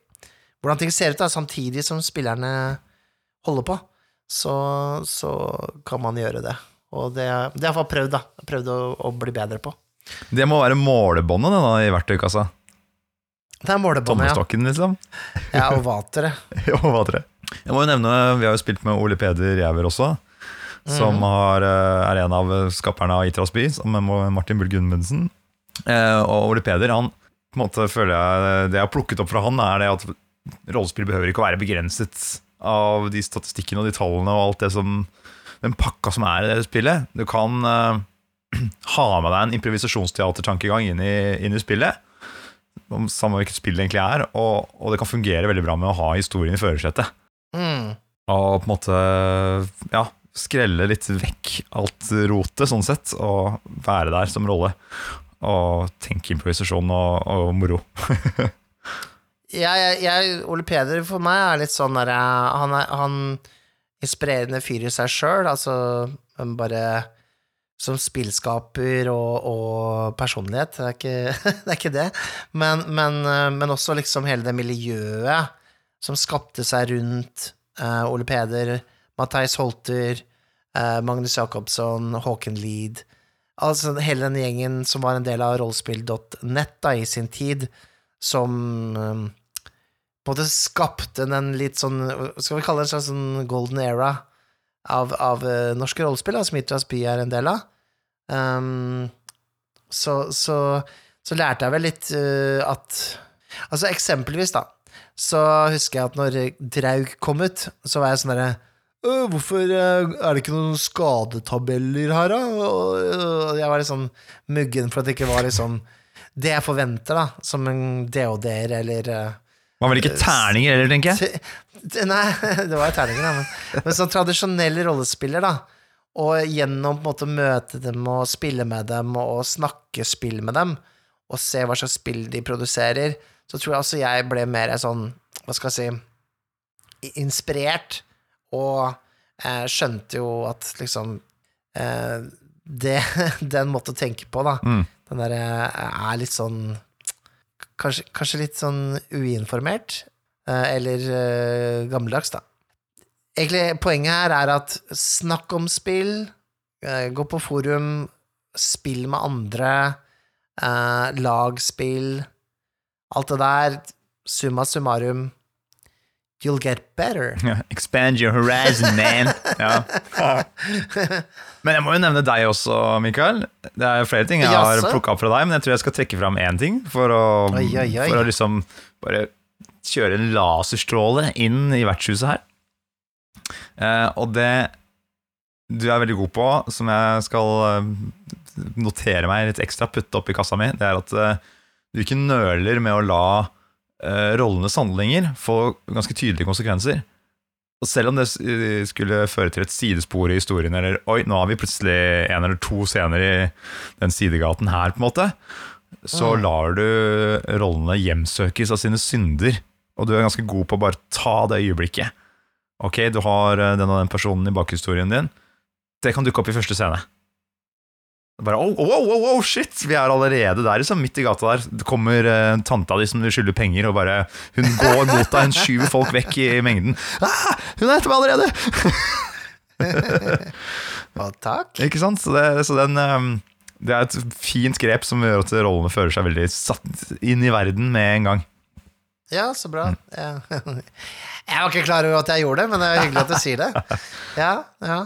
hvordan ting ser ut, da, samtidig som spillerne holder på, så, så kan man gjøre det. Og det, det har jeg prøvd, da. Prøvd å, å bli bedre på. Det må være målebåndet det da, i verktøykassa. Det er målebåndet, ja. Tommestokken, liksom. ja. Og vateret. Jo, vateret. jeg. Må jo nevne, Vi har jo spilt med Ole Peder Jæver også, som har, eh, er en av skaperne av Itras by, sammen med Martin Bull Gudmundsen. Eh, Og Ole Peder, han på en måte føler jeg Det jeg har plukket opp fra han, er det at rollespill behøver ikke å være begrenset av de statistikkene og de tallene og alt det som den pakka som er i det spillet. Du kan uh, ha med deg en improvisasjonsteatertankegang inn inn i spillet. Om samme hvilket spill det egentlig er, og, og det kan fungere veldig bra med å ha historien i førersetet. Mm. Og på en måte ja, skrelle litt vekk alt rotet, sånn sett, og være der som rolle. Og tenke improvisasjon og, og moro. jeg, jeg, Ole Peder for meg er litt sånn der Han er han inspirerende fyr i seg sjøl, altså bare som spillskaper og, og personlighet. Det er ikke det, er ikke det. Men, men, men, også liksom hele det miljøet som skapte seg rundt uh, Ole Peder, Matheis Holter, uh, Magnus Jacobsson, Håken Lied Altså hele den gjengen som var en del av rollespill.net i sin tid, som um, på en måte skapte den litt sånn Skal vi kalle det en slags sånn golden era av, av uh, norske rollespill, som Itras by er en del av. Um, så, så, så, lærte jeg vel litt uh, at Altså, eksempelvis, da, så husker jeg at når Draug kom ut, så var jeg sånn derre Hvorfor er det ikke noen skadetabeller her, da? Og jeg var litt sånn muggen for at det ikke var liksom det jeg forventer, da, som en DOD-er eller var vil ikke terninger heller, tenker jeg? Nei, det var jo terninger, da. Men, men som tradisjonell rollespiller, da, og gjennom på en måte møte dem og spille med dem og snakke spill med dem, og se hva slags spill de produserer, så tror jeg også jeg ble mer sånn, hva skal jeg si, inspirert, og jeg skjønte jo at liksom eh, Det den måten å tenke på, da, mm. den derre eh, er litt sånn kanskje, kanskje, litt sånn uinformert, eh, eller gammeldags, da. Egentlig, poenget her er at snakk om spill, gå på forum, spill med andre, lagspill, alt det der, summa summarum, You'll get better. Yeah, expand your horizon, man. ja. Men jeg må jo nevne deg også, Mikael. Det er flere ting jeg har plukka opp fra deg, men jeg tror jeg skal trekke fram én ting for å, oi, oi, oi. For å liksom bare kjøre en laserstråle inn i vertshuset her. Eh, og det du er veldig god på, som jeg skal eh, notere meg litt ekstra, putte opp i kassa mi, det er at eh, du ikke nøler med å la rollenes handlinger få ganske tydelige konsekvenser. Og selv om det skulle føre til et sidespor i historien, eller oi, nå har vi plutselig en eller to scener i den sidegaten her, på en måte, så mm. lar du rollene hjemsøkes av sine synder. Og du er ganske god på å bare ta det øyeblikket. Ok, du har eh, den og den personen i bakhistorien din. Det kan dukke opp i første scene. Bare, oh, oh, oh, oh, shit, vi er allerede der, liksom, midt i gata der. Det kommer uh, tanta di som skylder penger, og bare Hun går mot deg, hun skyver folk vekk i, i mengden. Ah, hun er etter meg allerede! og takk. Ikke sant? Så, det, så den um, Det er et fint grep som gjør at rollene føler seg veldig satt inn i verden med en gang. Ja, så bra. Mm. Ja. Jeg var ikke klar over at jeg gjorde det, men det er hyggelig at du sier det. Ja, ja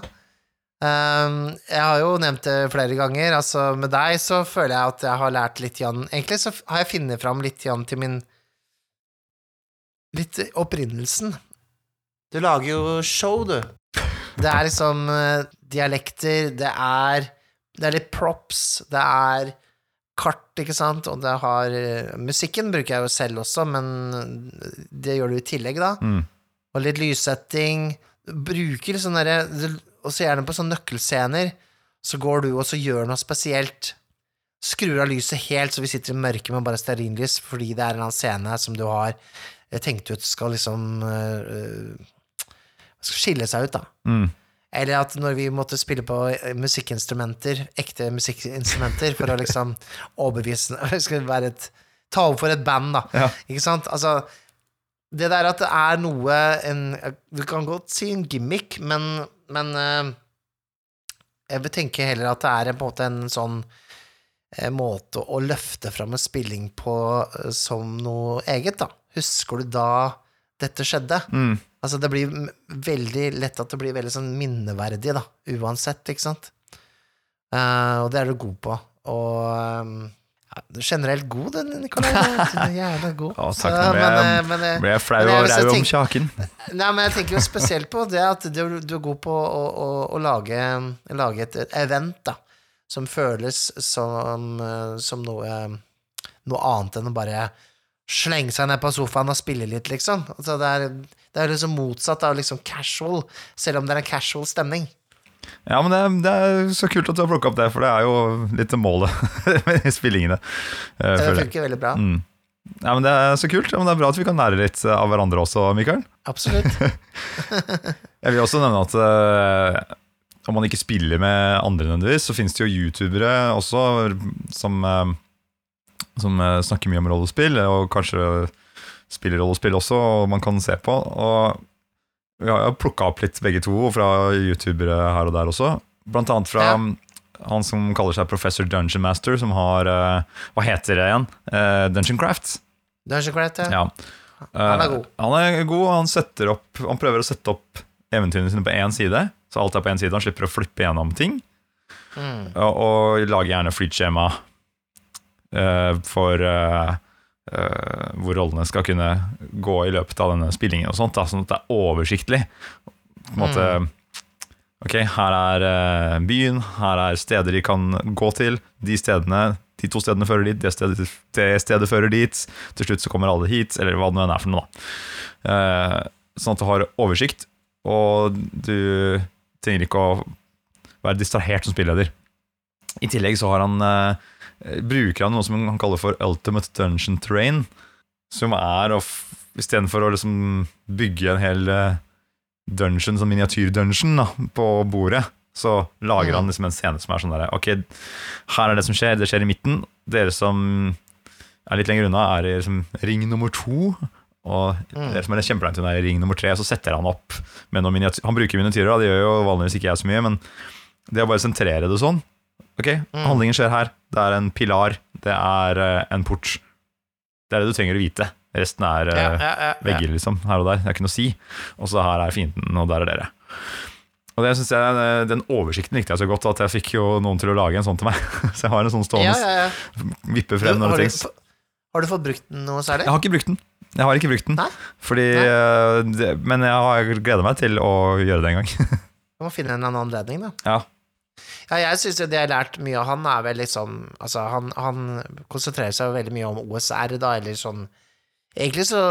Um, jeg har jo nevnt det flere ganger. Altså, med deg så føler jeg at jeg har lært litt igjen Egentlig så har jeg funnet fram litt igjen til min Litt opprinnelsen. Du lager jo show, du. Det er liksom uh, dialekter, det er Det er litt props, det er kart, ikke sant, og det har uh, Musikken bruker jeg jo selv også, men det gjør du i tillegg, da. Mm. Og litt lyssetting. Bruker sånn derre og så gjerne på sånne nøkkelscener, så går du og så gjør noe spesielt. Skrur av lyset helt så vi sitter i mørket med bare stearinlys fordi det er en annen scene som du har tenkt ut skal liksom uh, skal skille seg ut, da. Mm. Eller at når vi måtte spille på eh, musikkinstrumenter, ekte musikkinstrumenter, for å liksom overbevise Skal være et Ta over for et band, da. Ja. Ikke sant? Altså Det der at det er noe en, Du kan godt si en gimmick, men men uh, jeg vil tenke heller at det er en måte en sånn uh, måte å løfte fram en spilling på uh, som noe eget, da. Husker du da dette skjedde? Mm. Altså, det blir veldig lett at det blir veldig sånn minneverdig, da, uansett, ikke sant? og det er du god på. Og um, ja, du er generelt god, du, er jævlig god. Å, takk, nå ble jeg, men, men, ble jeg flau og rau om kjaken. Nei, men jeg tenker jo spesielt på det at du, du er god på å, å, å lage, lage, et event da, som føles som, eh, som noe, noe, annet enn å bare slenge seg ned på sofaen og spille litt, liksom. Altså, det, er, det er liksom motsatt av liksom casual, selv om det er en casual stemning. Ja, men det, er- det er så kult at du har plukka opp det, for det er jo litt målet med spillingene. Uh, Det funker veldig bra. Mm. Ja, men Det er så kult. Ja, men det er bra at vi kan lære litt av hverandre også, Mikael. Absolutt. Jeg vil også nevne at uh, om man ikke spiller med andre nødvendigvis, så finnes det jo youtubere også som, uh, som snakker mye om rollespill, og kanskje spiller rollespill også, og man kan se på. Og vi har jo plukka opp litt begge to fra youtubere her og der også. Blant annet fra Ja. han som kaller seg Professor Dungeon Master, som har eh, Hva heter det igjen? Eh, Dungeon Craft. Dungeon Craft, ja. Ja. Han er Eh, god. Han er god, han, setter opp, han prøver å sette opp eventyrene sine på én side. Så alt er på én side. Han slipper å flippe gjennom ting. Mm. Og, og lager gjerne flytskjema uh, for eh, hvor rollene skal kunne gå i løpet av denne spillingen, og sånt, da, sånn at det er oversiktlig. På en måte Ok, her er eh, byen, her er steder de kan gå til. De stedene, de to stedene fører dit, det stedet, det stedet fører dit. Til slutt så kommer alle hit, eller hva det nå er for noe. da. Eh, sånn at du har oversikt, og du trenger ikke å være distrahert som spilleder. I tillegg så har han, eh, bruker han noe som han kaller for ultimate dungeon terrain. Som er å Istedenfor å liksom bygge en hel eh, dungeon, sånn miniatyr-dungeon da, på bordet, så lager han liksom en scene som er sånn derre Ok, her er det som skjer, det skjer i midten. Dere som er litt lenger unna, er i liksom ring nummer to. Og dere som er kjempelangt unna, er i ring nummer tre. Så setter han opp med noen miniatyr Han bruker miniatyrer, da, det gjør jo vanligvis ikke jeg så mye, men det å bare sentrere det sånn Ok, handlingen skjer her. Det er en pilar, det er eh, en port. Det er det du trenger å vite. Resten er eh, Ja, ja, ja, vegger, liksom, her og der. Det er ikke noe å si. Og så her er fienden, og der er dere. Og det synes jeg, eh, Den oversikten likte jeg så godt, at jeg fikk jo noen til å lage en sånn til meg. Så jeg har en sånn stående, ja, ja. vippe frem Du, når det trengs. har du fått brukt den noe særlig? Jeg har ikke brukt den. Jeg har ikke brukt den. Nei? Fordi, Nei. det, men jeg har gleda meg til å gjøre det en gang. Du må finne en annen anledning, da. ja. Ja, jeg syns jo det jeg har lært mye av han, er vel liksom Altså, han, han konsentrerer seg veldig mye om OSR, da, eller sånn Egentlig så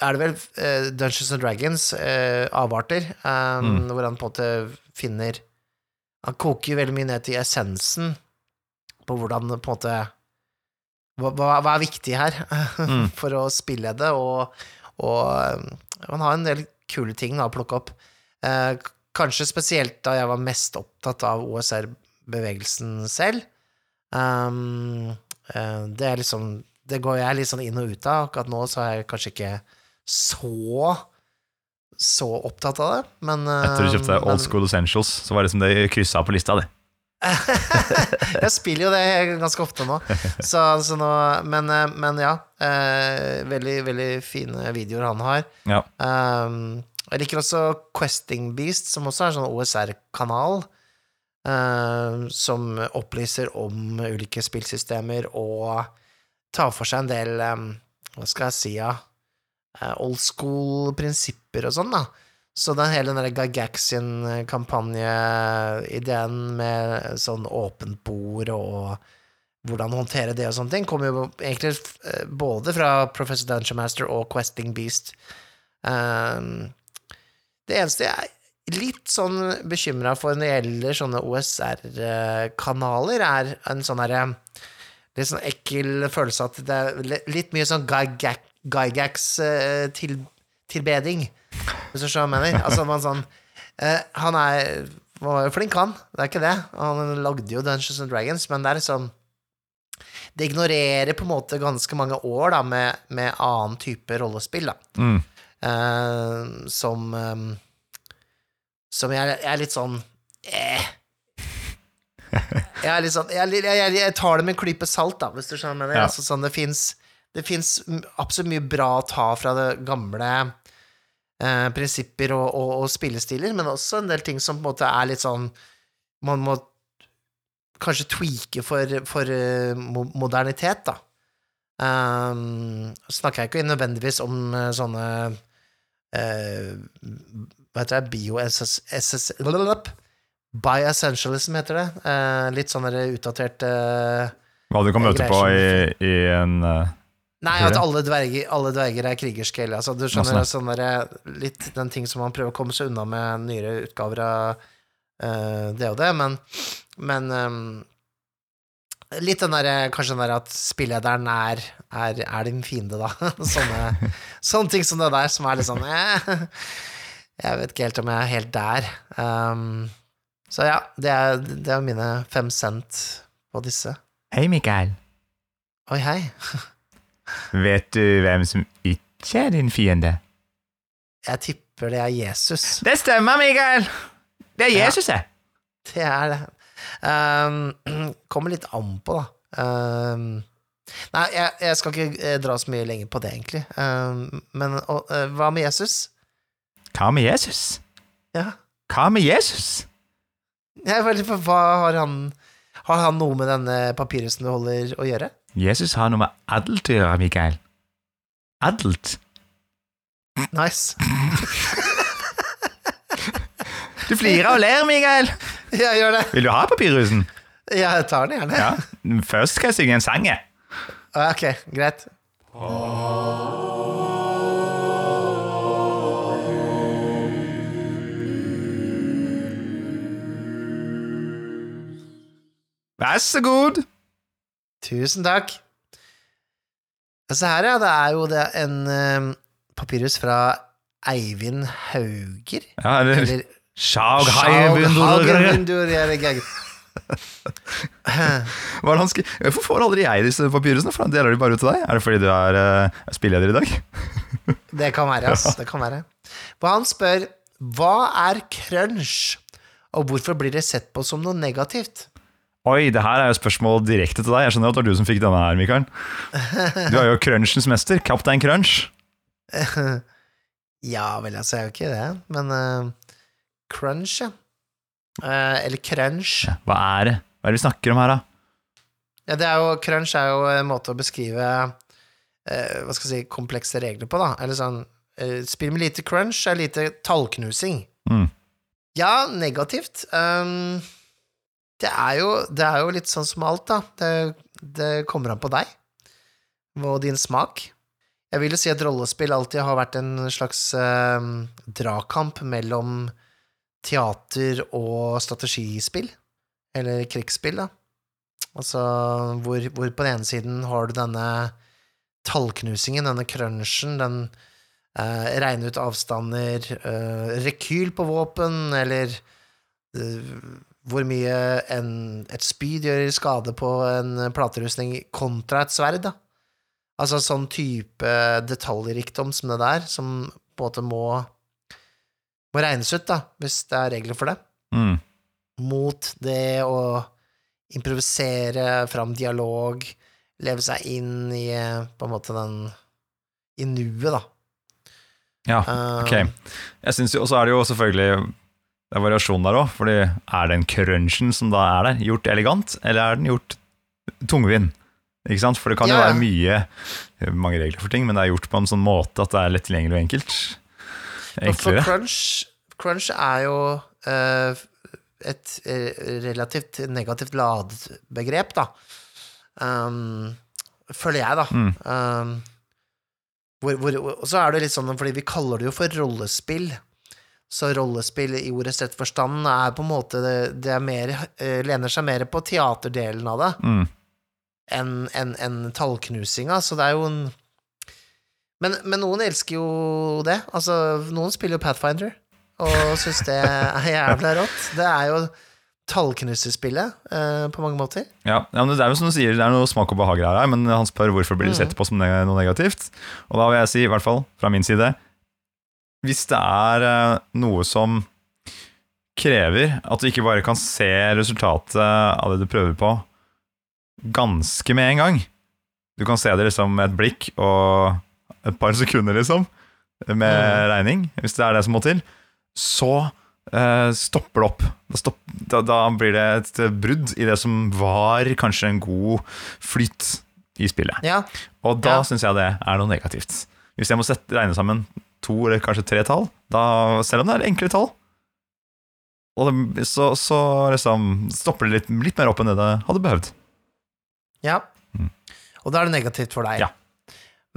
er det vel uh, Dungeons and Dragons, uh, avarter, eh, hvor han på en måte finner Han koker jo veldig mye ned til essensen på hvordan på en måte Hva, hva, er viktig her for å spille det, og, og eh, han har en del kule ting da, å plukke opp. K- kanskje spesielt da jeg var mest opptatt av OSR-bevegelsen selv. Um, eh, det er liksom Det går jeg litt sånn inn og ut av. Akkurat nå så er jeg kanskje ikke så så opptatt av det, men eh, Etter du kjøpte men- Old School Essentials, så var det som det kryssa på lista di. jeg spiller jo det ganske ofte nå, så, så nå men, eh, men ja. Eh, veldig, veldig fine videoer han har. Ja. Um, jeg liker også Questing Beast, som også er sånn OSR-kanal. Uh, som opplyser om ulike spillsystemer og tar for seg en del um, Hva skal jeg si, ja Uh, Old school-prinsipper og sånn, da. Så den hele den der Gygaxian-kampanjeideen med sånn åpent bord og hvordan håndtere det og sånne ting, kommer jo egentlig eh, både fra Professor Dungeon Master og Questing Beast. Um, det eneste jeg er litt sånn bekymra for når det gjelder sånne OSR-kanaler, er en sånn herre Litt sånn ekkel følelse at det er litt mye sånn Gygax-tilbeding, hvis du skjønner hva jeg mener. Altså man sånn eh, Han er var jo flink, han. Det er ikke det. Han lagde jo Dungeons and Dragons, men det er sånn Det ignorerer på en måte ganske mange år da med, med annen type rollespill, da. Mm. Eh, som eh, Som jeg, jeg er litt sånn eh. Jeg er litt sånn jeg, jeg, jeg tar det med en klype salt, da, hvis du skjønner hva jeg mener. Ja. Altså, sånn, det fins det fins absolutt mye bra å ta fra det gamle eh, prinsipper og, og, og spillestiler, men også en del ting som på en måte er litt sånn Man må kanskje tweake for, for uh, modernitet, da. Um, snakker jeg ikke nødvendigvis om uh, sånne eh, Hva heter det? Bio-SS... Bi-essentialism heter det. Eh, litt sånn utdatert eh, Hva du kan møte på i, i en uh, Nei, at alle dverger, alle dverger er krigerske. Altså, du skjønner, sånn der, litt den ting som man prøver å komme seg unna med nyere utgaver av uh, det og det, men, men ehm, Litt den derre Kanskje den der at spillederen er, er, er din fiende, da. Sånne, sånne ting som det der, som er litt sånn eh, Jeg vet ikke helt om jeg er helt der. Um, så ja, det er, det er mine fem cent på disse. Hei, Mikael. Oi, hei. Vet du hvem som ikke er din fiende? Jeg tipper det er Jesus. Det stemmer, Mikael. Det er Jesus, jeg. Det er det. Ehm, kommer litt an på, da. Um, nei, jeg, jeg skal ikke eh, dra så mye lenger på det, egentlig. Um, men og, uh, hva med Jesus? Hva med Jesus? Ja. Hva med Jesus? Jeg er veldig på hva har han Har han noe med denne papirhusen du holder, å gjøre? Jesus har noe med adelt å gjøre, Mikael. Adelt. Nice. Du flirer og ler, Mikael. Jeg gjør det. Vil du ha papirrusen? Jeg tar den gjerne. Ja. Først skal jeg synge en sang, jeg. Ah, Ok, greit. Vær så god. Tusen takk. Se her, ja. Det er jo det en eh, papirhus fra Eivind Hauger. Ja, det... Eller Er gøy. Hva er det han skri- Hvorfor får aldri jeg disse papyrusene? For han deler de bare ut til deg? Er det fordi du er uh, spilleder i dag? Det kan være, ass. Det kan være. For han spør hva er crunch, og hvorfor blir det sett på som noe negativt? Oi, det her er jo spørsmål direkte til deg. Jeg skjønner at det var du som fikk denne her, Mikael. Du er jo crunchens mester. Kaptein Crunch. Ja vel, altså, jeg er jo ikke det, men eh, crunch, ja. Eh, eller crunch. Hva er det? Hva er det vi snakker om her, da? Ja, det er jo, crunch er jo en måte å beskrive eh, hva skal jeg si, komplekse regler på, da. Eller sånn eh, Spill med lite crunch er lite tallknusing. Mm. Ja, negativt. Um, det, er jo, det er jo litt sånn som alt, da. Det, det kommer an på deg og din smak. Jeg vil jo si at rollespill alltid har vært en slags eh, dragkamp mellom teater og strategispill. Eller krigsspill, da. Altså hvor, hvor på den ene siden har du denne tallknusingen, denne crunchen, den eh, regne ut avstander, eh, rekyl på våpen, eller eh, hvor mye en, et spyd gjør skade på en platerustning kontra et sverd, da. Altså sånn type detaljrikdom som det der, som på en måte må, må regnes ut, da, hvis det er regler for det Mm. mot det å improvisere fram dialog, leve seg inn i eh, på en måte den i nuet, da. Ja, Eh, ok. Jeg syns jo, Og så er det jo selvfølgelig Det er variasjon der òg, fordi er den crunchen som da er der, gjort elegant, eller er den gjort tungvint? Ikke sant? For det kan jo Ja, ja. være mye mange regler for ting, men det er gjort på en sånn måte at det er lett tilgjengelig og enkelt. For, for crunch, crunch er jo eh, et eh, relativt negativt ladet begrep, da. Um, føler jeg, da. Mm. Um, og så er det litt sånn fordi vi kaller det jo for rollespill. Så rollespill i ordets rette forstand er på en måte Det, det er mer, eh, lener seg mer på teaterdelen av det Mm. enn en, enn tallknusinga, så det er jo en men, men noen elsker jo det. Altså, noen spiller jo Pathfinder og syns det er jævla rått. Det er jo tallknuserspillet uh, på mange måter. Ja, ja, men det er jo som du sier, det er noe smak og behag her, men han spør hvorfor blir det Mm. sett på som noe negativt. Og da vil jeg si, i hvert fall fra min side, hvis det er eh, noe som krever at du ikke bare kan se resultatet av det du prøver på ganske med en gang. Du kan se det liksom med et blikk og et par sekunder, liksom, med regning, hvis det er det som må til. Så eh, stopper det opp. Da, stopp, da, da blir det et brudd i det som var kanskje en god flyt i spillet. Ja, Og da Ja. syns jeg det er noe negativt. Hvis jeg må sette, regne sammen to eller kanskje tre tall, da, selv om det er enkle tall, det, så, så liksom stopper det litt, litt mer opp enn det det hadde behøvd. ja. Mm. Og da er det negativt for deg. Ja.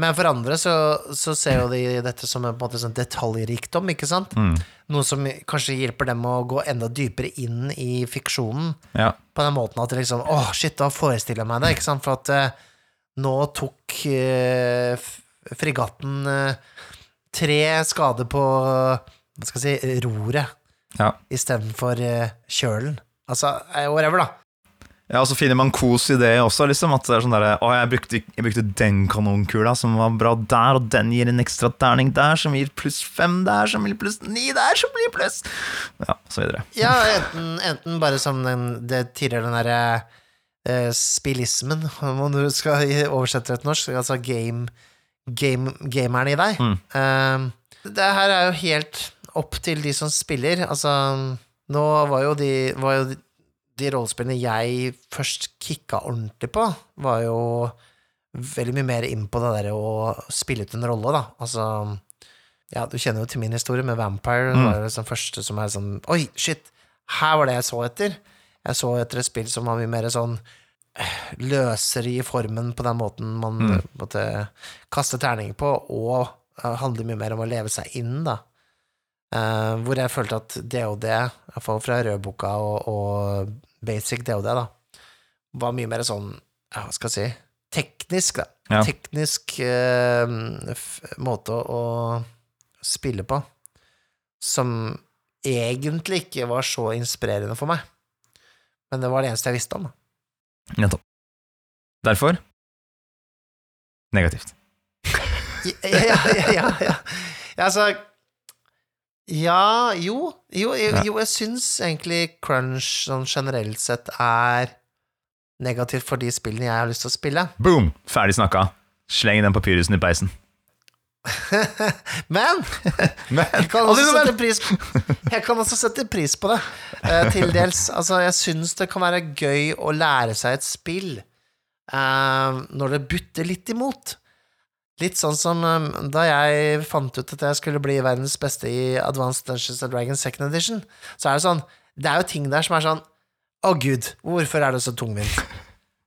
Men for andre så, så ser jo de dette som en, måte sånn detaljrikdom, ikke sant? Mm. Noe som kanskje hjelper dem å gå enda dypere inn i fiksjonen. Ja. På den måten at liksom Åh, shit, da forestiller jeg meg det, ikke sant? For at eh, nå tok eh, fregatten eh, tre skader på hva skal jeg si, roret Ja. istedenfor eh, kjølen. Altså, eh, whatever, da. Ja, og så finner man kos i det også, liksom. At det er sånn der, Å, jeg brukte, jeg brukte den kanonkula som var bra der, og den gir en ekstra terning der, som gir pluss fem der, som gir pluss ni der, som blir pluss Ja, og så videre. Ja, enten, enten bare som den, det tidligere den derre eh, spillismen, om du skal oversette det til norsk, altså game, game, gameren i deg. Mm. Eh, det her er jo helt opp til de som spiller. Altså, nå var jo de, var jo de, de rollespillene jeg først kicka ordentlig på, var jo veldig mye mer inn på det der å spille ut en rolle, da. Altså ja, du kjenner jo til min historie med Vampire. Det Mm. var det sånn første som er sånn Oi, shit! Her var det jeg så etter. Jeg så etter et spill som var mye mer sånn eh, løsere i formen på den måten man Mm. måtte kaster terninger på, og eh, handler mye mer om å leve seg inn, da. Uh, hvor jeg følte at DOD, iallfall fra rødboka og, og basic DOD, da, var mye mer sånn, ja, hva skal jeg si, teknisk, da. Ja. Teknisk eh, måte å spille på, som egentlig ikke var så inspirerende for meg. Men det var det eneste jeg visste om. da. Nettopp. Derfor negativt. Ja, ja, ja, ja, ja. ja altså Ja, jo, jo, jo, jo jeg syns egentlig crunch sånn generelt sett er negativt for de spillene jeg har lyst til å spille. Boom! Ferdig snakka. Sleng den papyrusen i peisen. Men jeg kan pris Jeg kan også sette pris på det, uh, til dels. Altså, jeg syns det kan være gøy å lære seg et spill uh, når det butter litt imot. Litt sånn som eh, da jeg fant ut at jeg skulle bli verdens beste i Advanced Dungeons and Dragons Second Edition, så er det sånn Det er jo ting der som er sånn Å, gud, hvorfor er det så tungvint?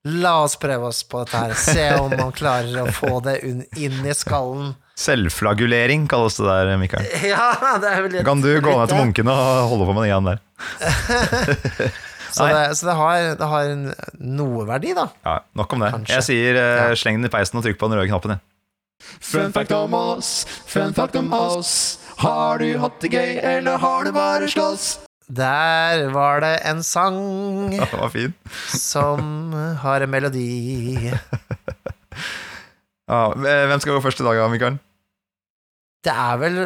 La oss prøve oss på dette her. Se om man klarer å få det inn i skallen. Selvflagulering kalles det der, Mikael. Ja, det er vel litt Kan du gå ned til munkene og holde på med den der? Så, det, så det, har, det har noe verdi, da. Ja, Nok om det. Kanskje. Jeg sier uh, sleng den i peisen og trykk på den røde knappen. jeg. Fun fact om oss, fun fact om oss. Har du hatt det gøy, eller har du bare slåss? Der var det en sang Ja, det var fin. som har en melodi. Ja, hvem skal gå først i dag, Mikael? Det er vel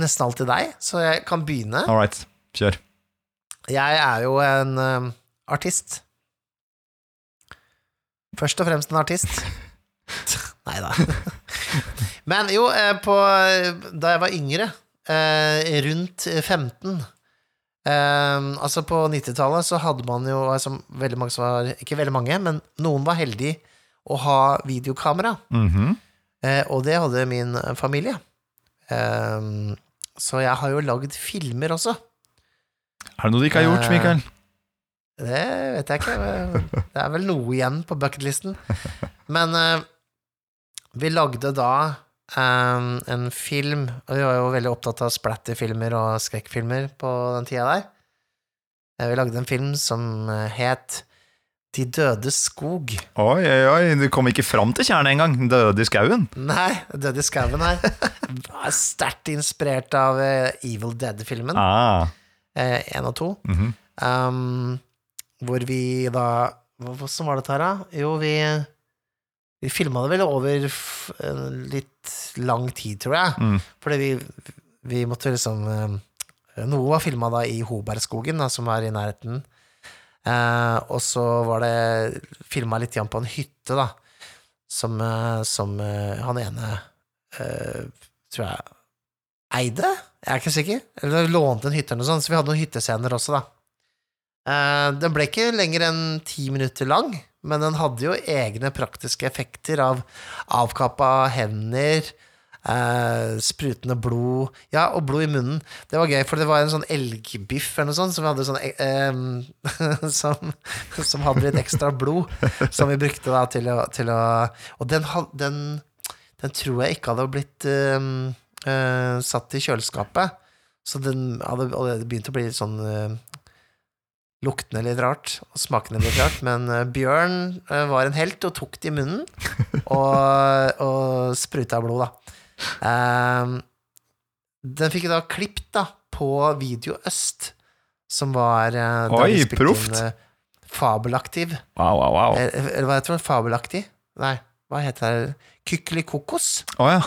nesten alltid deg, så jeg kan begynne. All right, kjør. Jeg er jo en eh, artist. Først og fremst en artist. Nei da. Men jo, eh, på, da jeg var yngre, eh, rundt 15 eh, Altså på 90-tallet så hadde man jo altså, veldig mange som var Ikke veldig mange, men noen var heldige å ha videokamera. Mm -hmm. og det hadde min familie. Så jeg har jo lagd filmer også. Er det noe du ikke har gjort, Mikael? Det vet jeg ikke. Det er vel noe igjen på bucketlisten. Men vi lagde da um, en film Og vi var jo veldig opptatt av splatterfilmer og skrekkfilmer på den tida der. Eh, vi lagde en film som eh, het De dødes skog. Oi, oi, oi, du kom ikke fram til kjernen engang. Døde i skauen. Nei, Døde i skauen her. Sterkt inspirert av eh, Evil Dead-filmen. Ah. Én og to. mhm. Um, hvor vi da Hvordan var dette her, da? Jo, vi Vi filma det vel over en litt lang tid, tror jeg. Mm. Fordi vi, vi måtte liksom um, Noe var filma da i Hobergskogen, da, som er i nærheten. Eh, og så var det filma litt igjen på en hytte, da, som, eh, som eh, han ene eh, tror jeg eide? Jeg er ikke sikker. Eller lånte en hytte eller noe sånt, så vi hadde noen hyttescener også, da. Eh, den ble ikke lenger enn ti minutter lang, men den hadde jo egne praktiske effekter av avkappa hender, eh, sprutende blod Ja, og blod i munnen. Det var gøy, for det var en sånn elgbiff eller noe sånt som, hadde sånn, eh, som, som hadde litt ekstra blod, som vi brukte da til å, til å Og den, den, den tror jeg ikke hadde blitt eh, eh, satt i kjøleskapet. Så den hadde begynt å bli litt sånn luktende litt rart og smakene litt rart. Men eh, Bjørn eh, var en helt og tok det i munnen og, og spruta blod, da. Eh, den fikk jeg da klippet da på Video Øst, som var eh, Oi, proft. Fabelaktiv. Wow, wow, wow. Eller, hva heter det? Fabelaktig? Nei, hva heter det? Kykelikokos? Oh, ja.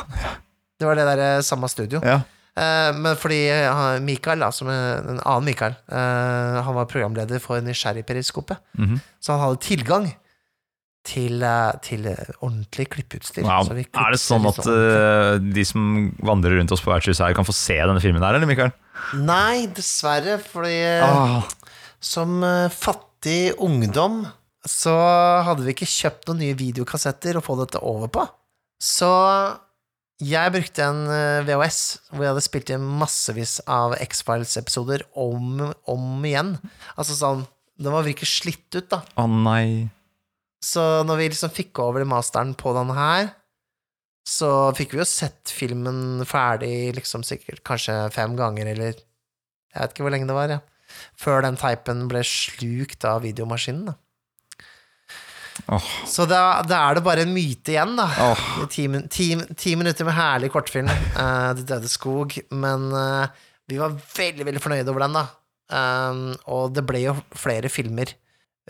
Det var det der samme studio. ja. Eh, men fordi eh, Mikael, da, som en annen Mikael, eh, han var programleder for Nysgjerrigperiskopet, Mhm. så han hadde tilgang til, til ordentlig klippeutstyr. Wow. Er det sånn at eh, de som vandrer rundt oss på vertshuset her, kan få se denne filmen her, eller, Mikael? Nei, dessverre, fordi Ah, som fattig ungdom så hadde vi ikke kjøpt noen nye videokassetter å få dette over på. Så jeg brukte en eh, VHS hvor jeg hadde spilt inn massevis av X-Files-episoder om, om igjen. Altså sånn Den var virkelig slitt ut, da. Å nei. Så når vi liksom fikk over masteren på den her, så fikk vi jo sett filmen ferdig liksom sikkert kanskje fem ganger, eller jeg vet ikke hvor lenge det var, ja. Før den teipen ble slukt av videomaskinen, da. Åh. Så da, da er det bare en myte igjen, da. Oh. I Ti, ti, ti minutter med herlig kortfilm, Uh, Det døde skog. Men uh, vi var veldig, veldig fornøyde over den, da. Um, og det ble jo flere filmer.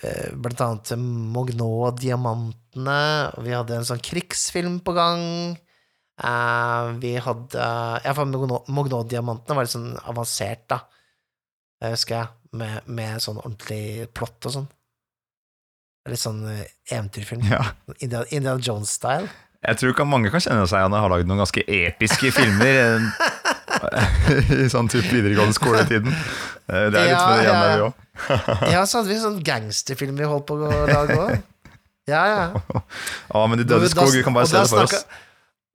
Uh, blant annet Mognå-diamantene. og Vi hadde en sånn krigsfilm på gang. Vi hadde Ja, for Mognå- Mognå-diamantene var litt sånn avansert, da. Det husker jeg. Med, med sånn ordentlig plott og sånn. Litt sånn eh, eventyrfilm. Ja. Indiana, Indiana Jones-style. Jeg tror ikke mange kan kjenne seg igjen. Jeg har lagd noen ganske episke filmer eh, i sånn type videregående skoletiden. Eh, Det er litt Ja, med det igjen ja, der, vi ja. òg. Ja, så hadde vi sånn gangsterfilm vi holdt på å lage òg. Ja, ja. Ja, men De døde skog, vi kan bare se det for oss.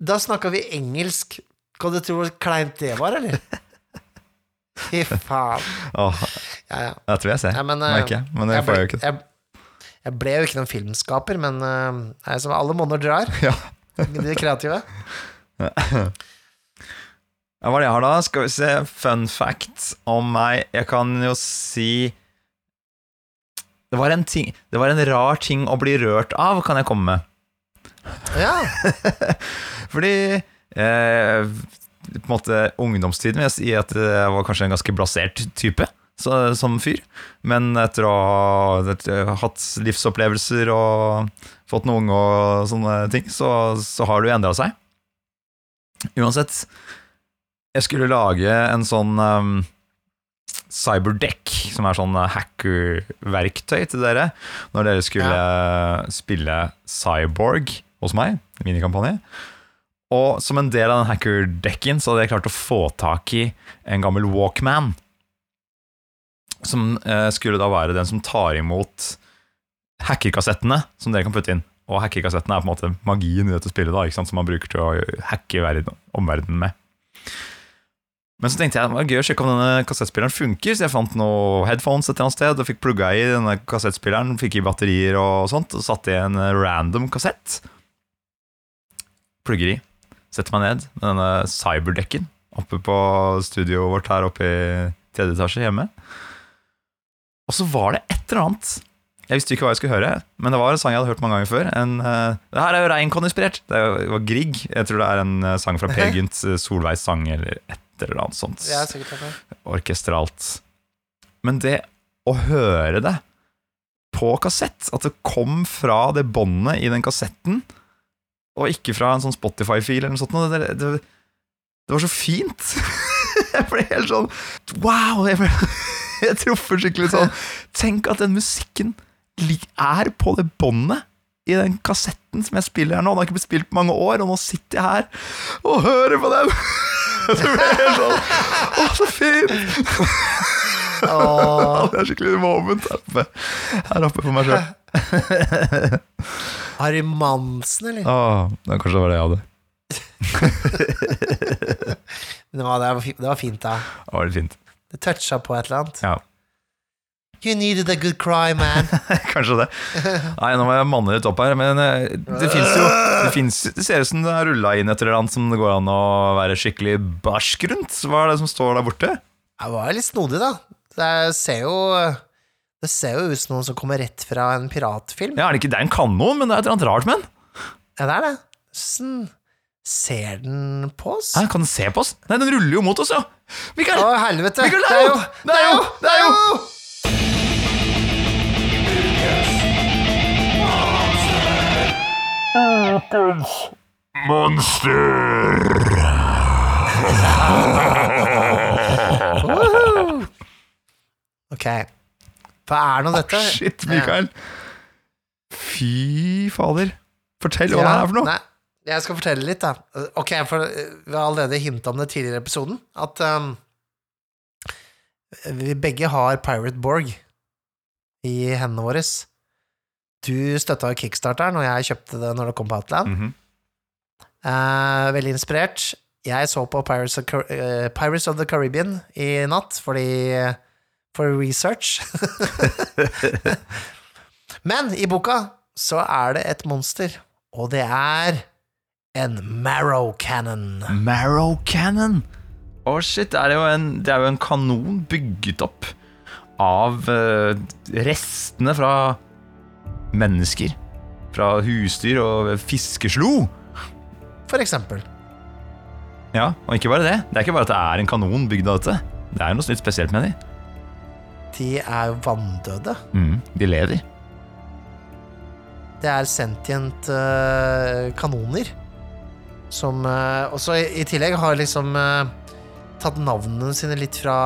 Da snakka vi engelsk. Kan du tro hvor kleint det var, eller? Fy faen. Åh, Ja, ja. det tror jeg ser, ja men, uh, merker jeg. Men det jeg, får jo ikke. jeg, jeg ble jo ikke noen filmskaper, men uh, jeg som alle monner drar. Ja. De kreative. Ja, hva er det jeg har da? Skal vi se. Fun fact om meg. Jeg kan jo si det var, en ting, det var en rar ting å bli rørt av, kan jeg komme med. Ja. Fordi eh, på en måte ungdomstiden vil jeg si at jeg var kanskje en ganske blasert type så, som fyr. Men etter å ha hatt livsopplevelser og fått noen unge og sånne ting, så, så har det jo endra seg. Uansett, jeg skulle lage en sånn um, cyberdeck, som er sånn hacker-verktøy til dere, når dere skulle spille Cyborg hos meg, minikampanje. Og som en del av den hackerdekken så hadde jeg klart å få tak i en gammel Walkman. Som eh, skulle da være den som tar imot hackerkassettene som dere kan putte inn. Og hackerkassettene er på en måte magien i dette spillet da, som man bruker til å hacke verden, omverdenen med. Men så tenkte jeg det var gøy å sjekke om denne kassettspilleren funker, så jeg fant noen headphones et eller annet sted og fikk plugga i denne kassettspilleren, fikk i batterier og sånt, og satte i en random kassett. Plugger i. Setter meg ned med denne cyberdekken oppe på studioet vårt her oppe i tredje etasje hjemme. Og så var det et eller annet Jeg visste ikke hva jeg skulle høre, men det var en sang jeg hadde hørt mange ganger før. En, uh, det her er jo Reinkon-inspirert. Det var Grieg. Jeg tror det er en eh, sang fra Per Gynt eh, Solveigs sang eller et eller annet sånt det. orkestralt. Men det å høre det på kassett, at det kom fra det båndet i den kassetten, og ikke fra en sånn Spotify-fil eller noe sånt, det, det, det, det var så fint. Jeg ble helt sånn Wow! Jeg, ble, jeg truffer skikkelig sånn. Tenk at den musikken er på det båndet i den kassetten som jeg spiller her nå. Den har ikke blitt spilt på mange år, og nå sitter jeg her og hører på den! Så ble jeg helt sånn Å, så fint! Det er skikkelig moment her oppe, her oppe for meg sjøl. Harry Mansen, eller? Det kanskje det var det jeg hadde. Det var, det var fint da. Det var litt fint. Det toucha på et eller annet. Ja. You needed a good cry, man. Kanskje det. Nei, nå må jeg manne litt opp her. Men eh, det fins jo det, finnes, det ser ut som det er rulla inn et eller annet som det går an å være skikkelig barsk rundt. Hva er det som står der borte? Det var litt snodig, da. Det ser jo Det ser jo ut som noen som kommer rett fra en piratfilm. Ja, er det, ikke, det er en kanon, men det er et eller annet rart med den. Ja, det er det. Sånn Ser den på oss? Hæ, kan den se på oss? Nei, den ruller jo mot oss, ja. Mikael! Å, helvete! Mikael, Det er jo det er jo Det er jo Ok. Hva er nå dette? Shit, Mikael. Fy fader. Fortell hva det er for noe. Nei, jeg skal fortelle litt, da. Ok, for eh, vi har allerede hinta om det tidligere i episoden, at um, vi begge har Pirate Borg i hendene våre. Du støtta jo kickstarteren, og jeg kjøpte det når det kom på Outland. Mm -hmm. uh, veldig inspirert. Jeg så på Pirates of, Car uh, Pirates of the Caribbean i natt fordi For research. Men i boka så er det et monster, og det er en marrow cannon. Marrow Cannon. Å, shit. Det er, jo en, det er jo en kanon bygget opp av uh, restene fra mennesker. Fra husdyr og fiskeslo. For eksempel. Ja, og ikke bare det. Det er ikke bare at det er en kanon bygd av dette. Det er noe litt spesielt med de. De er vanndøde. Mm, de lever. Det er sentient uh, kanoner. Som eh, også i, i tillegg har liksom eh, tatt navnene sine litt fra,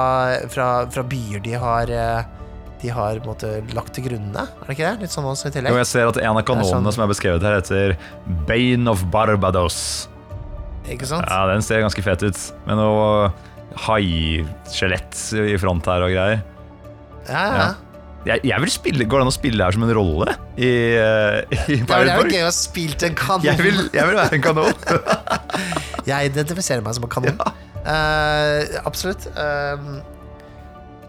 fra, fra byer de har eh, De har på en måte lagt til grunne. Er det ikke det? Litt sånn også i tillegg. Jo, jeg ser at en av kanonene sånn- som er beskrevet her, heter Bane of Barbados. Ikke sant? Ja, den ser ganske fet ut. Med noe haiskjelett i front her og greier. Ja, ja. Ja. Jeg, jeg vil spille, Går det an å spille her som en rolle i, uh, i Det er jo gøy å spilt en kanon. Jeg vil, jeg vil være en kanon. Jeg identifiserer meg som en kanon. Eh, absolutt. Uh,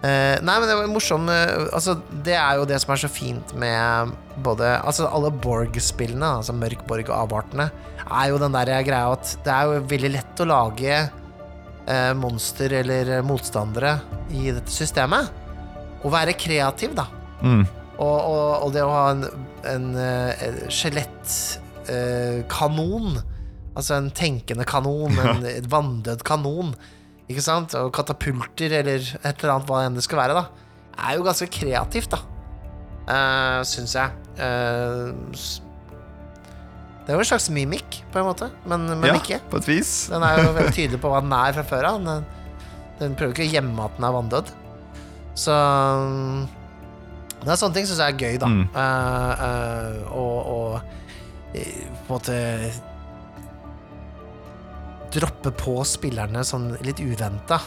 nei, men det var morsom Altså, det er jo det som er så fint med både Altså, alle Borg-spillene, altså Mørk Borg og Avartene, er jo den der greia at det er jo veldig lett å lage monster eller motstandere i dette systemet. Å være kreativ, da. Mm. Og, og, og det å ha en, en en skjelettkanon, altså en tenkende kanon, en vanndød kanon, ikke sant, og katapulter eller et eller annet, hva enn det skal være, da, er jo ganske kreativt, da. Uh, Syns jeg. Uh, det er jo en slags mimikk, på en måte, men, men Ja, ikke. på et vis. Den er jo veldig tydelig på hva den er fra før av. Den, den prøver ikke å gjemme at den er vanndød. Så mm, Det er sånne ting syns jeg er gøy, da. Mm. Uh, uh, og, og eh, på en måte Droppe på spillerne sånn litt uventa.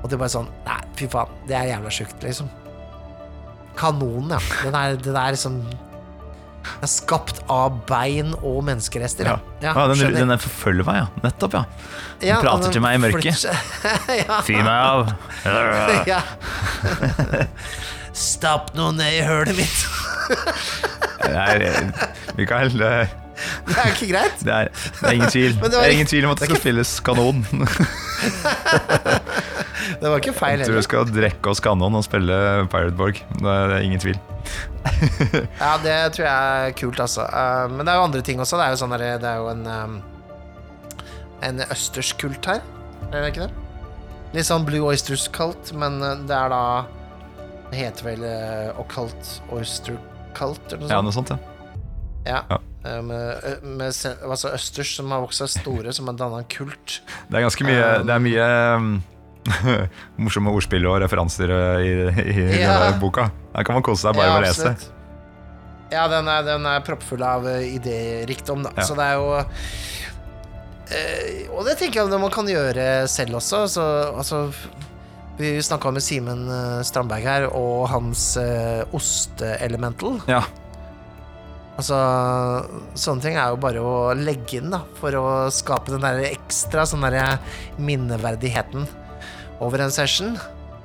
Og det er bare sånn Nei, fy faen, det er jævla sjukt, liksom. Kanonen, ja. Den er, den er liksom Den er skapt av bein og menneskerester. Ja, ja den, den er forfølger meg, ja. Nettopp, ja. Ja, prater den til meg i mørket. ja. Fyr meg av. ja. Stapp noe ned i hølet mitt. Nei, Mikael, det, Det er ikke greit. det, er, det er ingen tvil. Det, var, Det er ingen tvil om at det skal spilles kanon. Det var ikke feil Jeg tror du skal drekke oss kanon og spille Pirate Borg. Det er, ingen tvil. Ja, det tror jeg er kult, altså. Eh, men det er jo andre ting også. Det er jo sånn der, det er jo en um, En østers kult her. Er det ikke det? Litt sånn Blue Oysters Cult, men eh, det er da Det heter vel Occult Oyster Cult, eller noe Ja, noe sånt, ja. Ja. Ja. Eh, Med, med altså østers som har vokst seg store, som har danna en kult. Det er ganske mye Det er mye um, morsomme ordspill og referanser uh, i, i Ja. denne boka. Der kan man kose seg bare Ja, ved å lese. Ja, den er, den er proppfull av uh, idérikdom, da. Ja. Så det er jo eh, Og det tenker jeg man kan gjøre selv også. Så, altså, vi snakka med Simen eh, Strandberg her, og hans uh, osteelemental. Ja. Altså, sånne ting er jo bare å legge inn, da, for å skape den der ekstra sånn derre minneverdigheten over en session.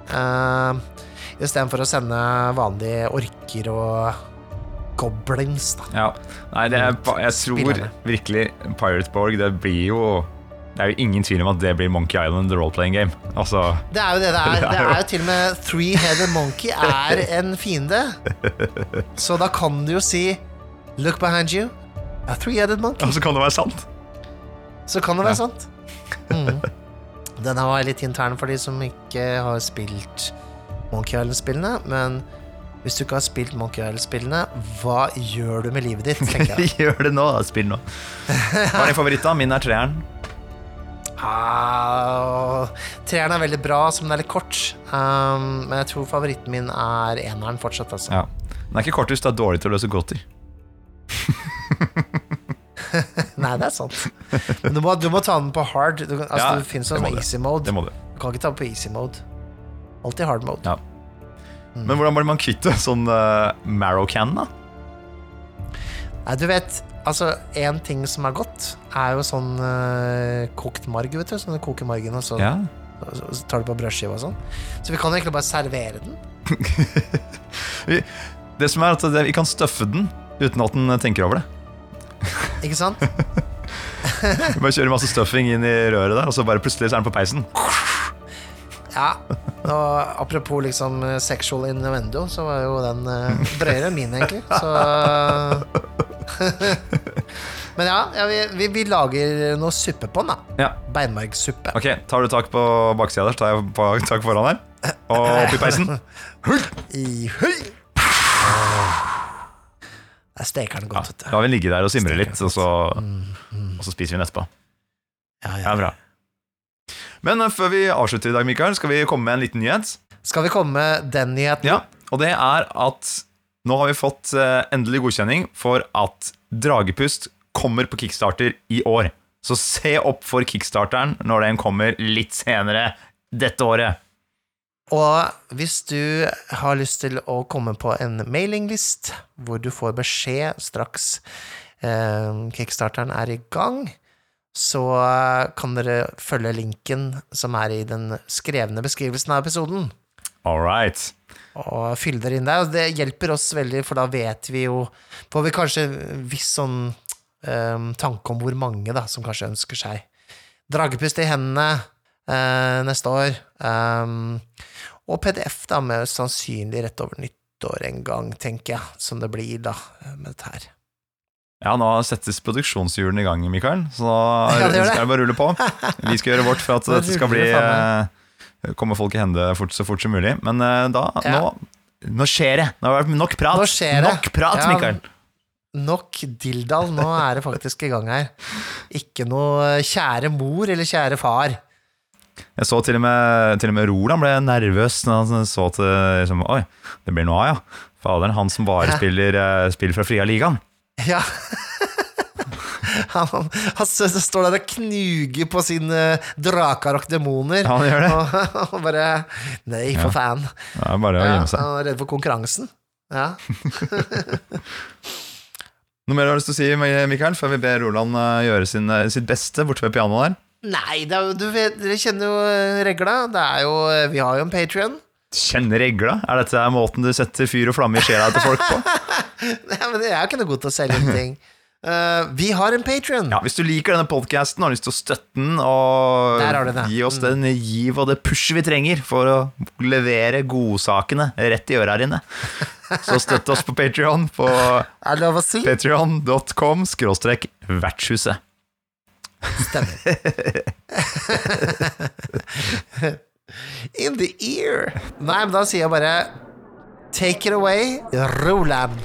Uh, istedenfor å sende vanlige orker og goblins, da. Ja. Nei, det er, jeg tror Spillerne. virkelig Pirateborg Det blir jo Det er jo ingen tvil om at det blir Monkey Island the role-playing game. Altså Det er jo det det er. Det er jo- til og med Three-headed monkey er en fiende. Så da kan du jo si Look behind you. A three-headed monkey. Og så kan det være sant. Så kan det være sant. Mm. Den var litt intern for de som ikke har spilt Monkey Island-spillene. Men hvis du ikke har spilt Monkey Island-spillene, hva gjør du med livet ditt? tenker jeg. Gjør det nå, da. Spill nå. Hva er din favoritt, da? Min er treeren. Ah, treeren er veldig bra, som den er litt kort. Um, men jeg tror favoritten min er eneren fortsatt, altså. Ja. Den er ikke kortest, du er dårlig til å løse godter. Nei, det er sant. Men du må, du må ta den på hard. Du, altså, Ja, det fins sånn easy mode. Det må du. Du kan ikke ta den på easy mode. Alltid hard mode. Ja. Men hvordan blir man kvitt? Sånn uh, marrow can, da? Nei, du vet, altså En ting som er godt, er jo sånn uh, kokt marg. vet du Sånn du koker margen, og så, Ja. så, så tar du på brødskive og sånn. Så vi kan egentlig bare servere den. Det som er at Vi kan støffe den uten at den tenker over det. Ikke sant? Bare kjører masse stuffing inn i røret der, og så bare plutselig så er den på peisen. Ja. Og apropos liksom eh, sexual innuendo, så var jo den uh, bredere enn min, egentlig. Så Men ja, ja vi, vi, vi lager noe suppe på den, da. Ja. Beinmargsuppe. Ok, Tar du tak på baksida der, så tar jeg på, tak foran her. Og opp i peisen. I høy! Der steker den godt, Ja, da vil vi ligge der og simre litt, og så, Mm, og så spiser vi den etterpå. Ja, Ja, Det er bra. Men eh, før vi avslutter i dag, Mikael, skal vi komme med en liten nyhet. Skal vi komme med den nyheten? Ja, Og det er at nå har vi fått eh, endelig godkjenning for at Dragepust kommer på Kickstarter i år. Så se opp for Kickstarteren når den kommer litt senere dette året. Og hvis du har lyst til å komme på en mailinglist hvor du får beskjed straks eh, kickstarteren er i gang, så kan dere følge linken som er i den skrevne beskrivelsen av episoden, All right. og fylle dere inn der. Og det hjelper oss veldig, for da vet vi jo Får vi kanskje viss sånn eh, tanke om hvor mange da, som kanskje ønsker seg dragepust i hendene neste år. Um, og PDF, da, med sannsynlig rett over nyttår en gang, tenker jeg, som det blir da, med dette her. Ja, nå settes produksjonshjulene i gang, Mikael. Så nå Ja, det det. skal det bare rulle på. Vi skal gjøre vårt for at dette skal bli eh, Komme folk i hende fort, så fort som mulig. Men eh, da Ja. nå, nå skjer det. Nå har det vært nok prat. Nok prat, Ja. Mikael. Nok dilldall, nå er det faktisk i gang her. Ikke noe kjære mor eller kjære far. Jeg så til og med, til og med Roland ble nervøs når han så til liksom, Oi, det blir noe av, ja. Faderen, han som bare Ja. spiller eh, spill fra Fria Ligaen. Ja. Han, han, han står der og knuger på sine drakar og demoner. Han gjør det. Og, og bare Nei, for faen. Det er bare å Ja, gjemme seg. er redd for konkurransen. Ja. Noe mer du har lyst til å si, Mikael, før vi ber Roland eh, gjøre sin, eh, sitt beste borte ved pianoet der? Nei, jo- du vet, dere kjenner jo eh, regla. Det er jo eh, Vi har jo en Patrion. Kjenner regla? Er dette måten du setter fyr og flamme i sjela til folk på? Nei, men jeg er ikke noe god til å selge inn ting. Uh, vi har en Patrion. Ja, Hvis du liker denne podkasten og har lyst til å støtte den, og det. gi oss den giv og det push vi trenger for å levere godsakene rett i øra dine, så støtt oss på Patreon på si? patreon.com skråstrek vertshuset. Stemmer. In the ear. Nei, men da sier jeg bare Take it away, Roland.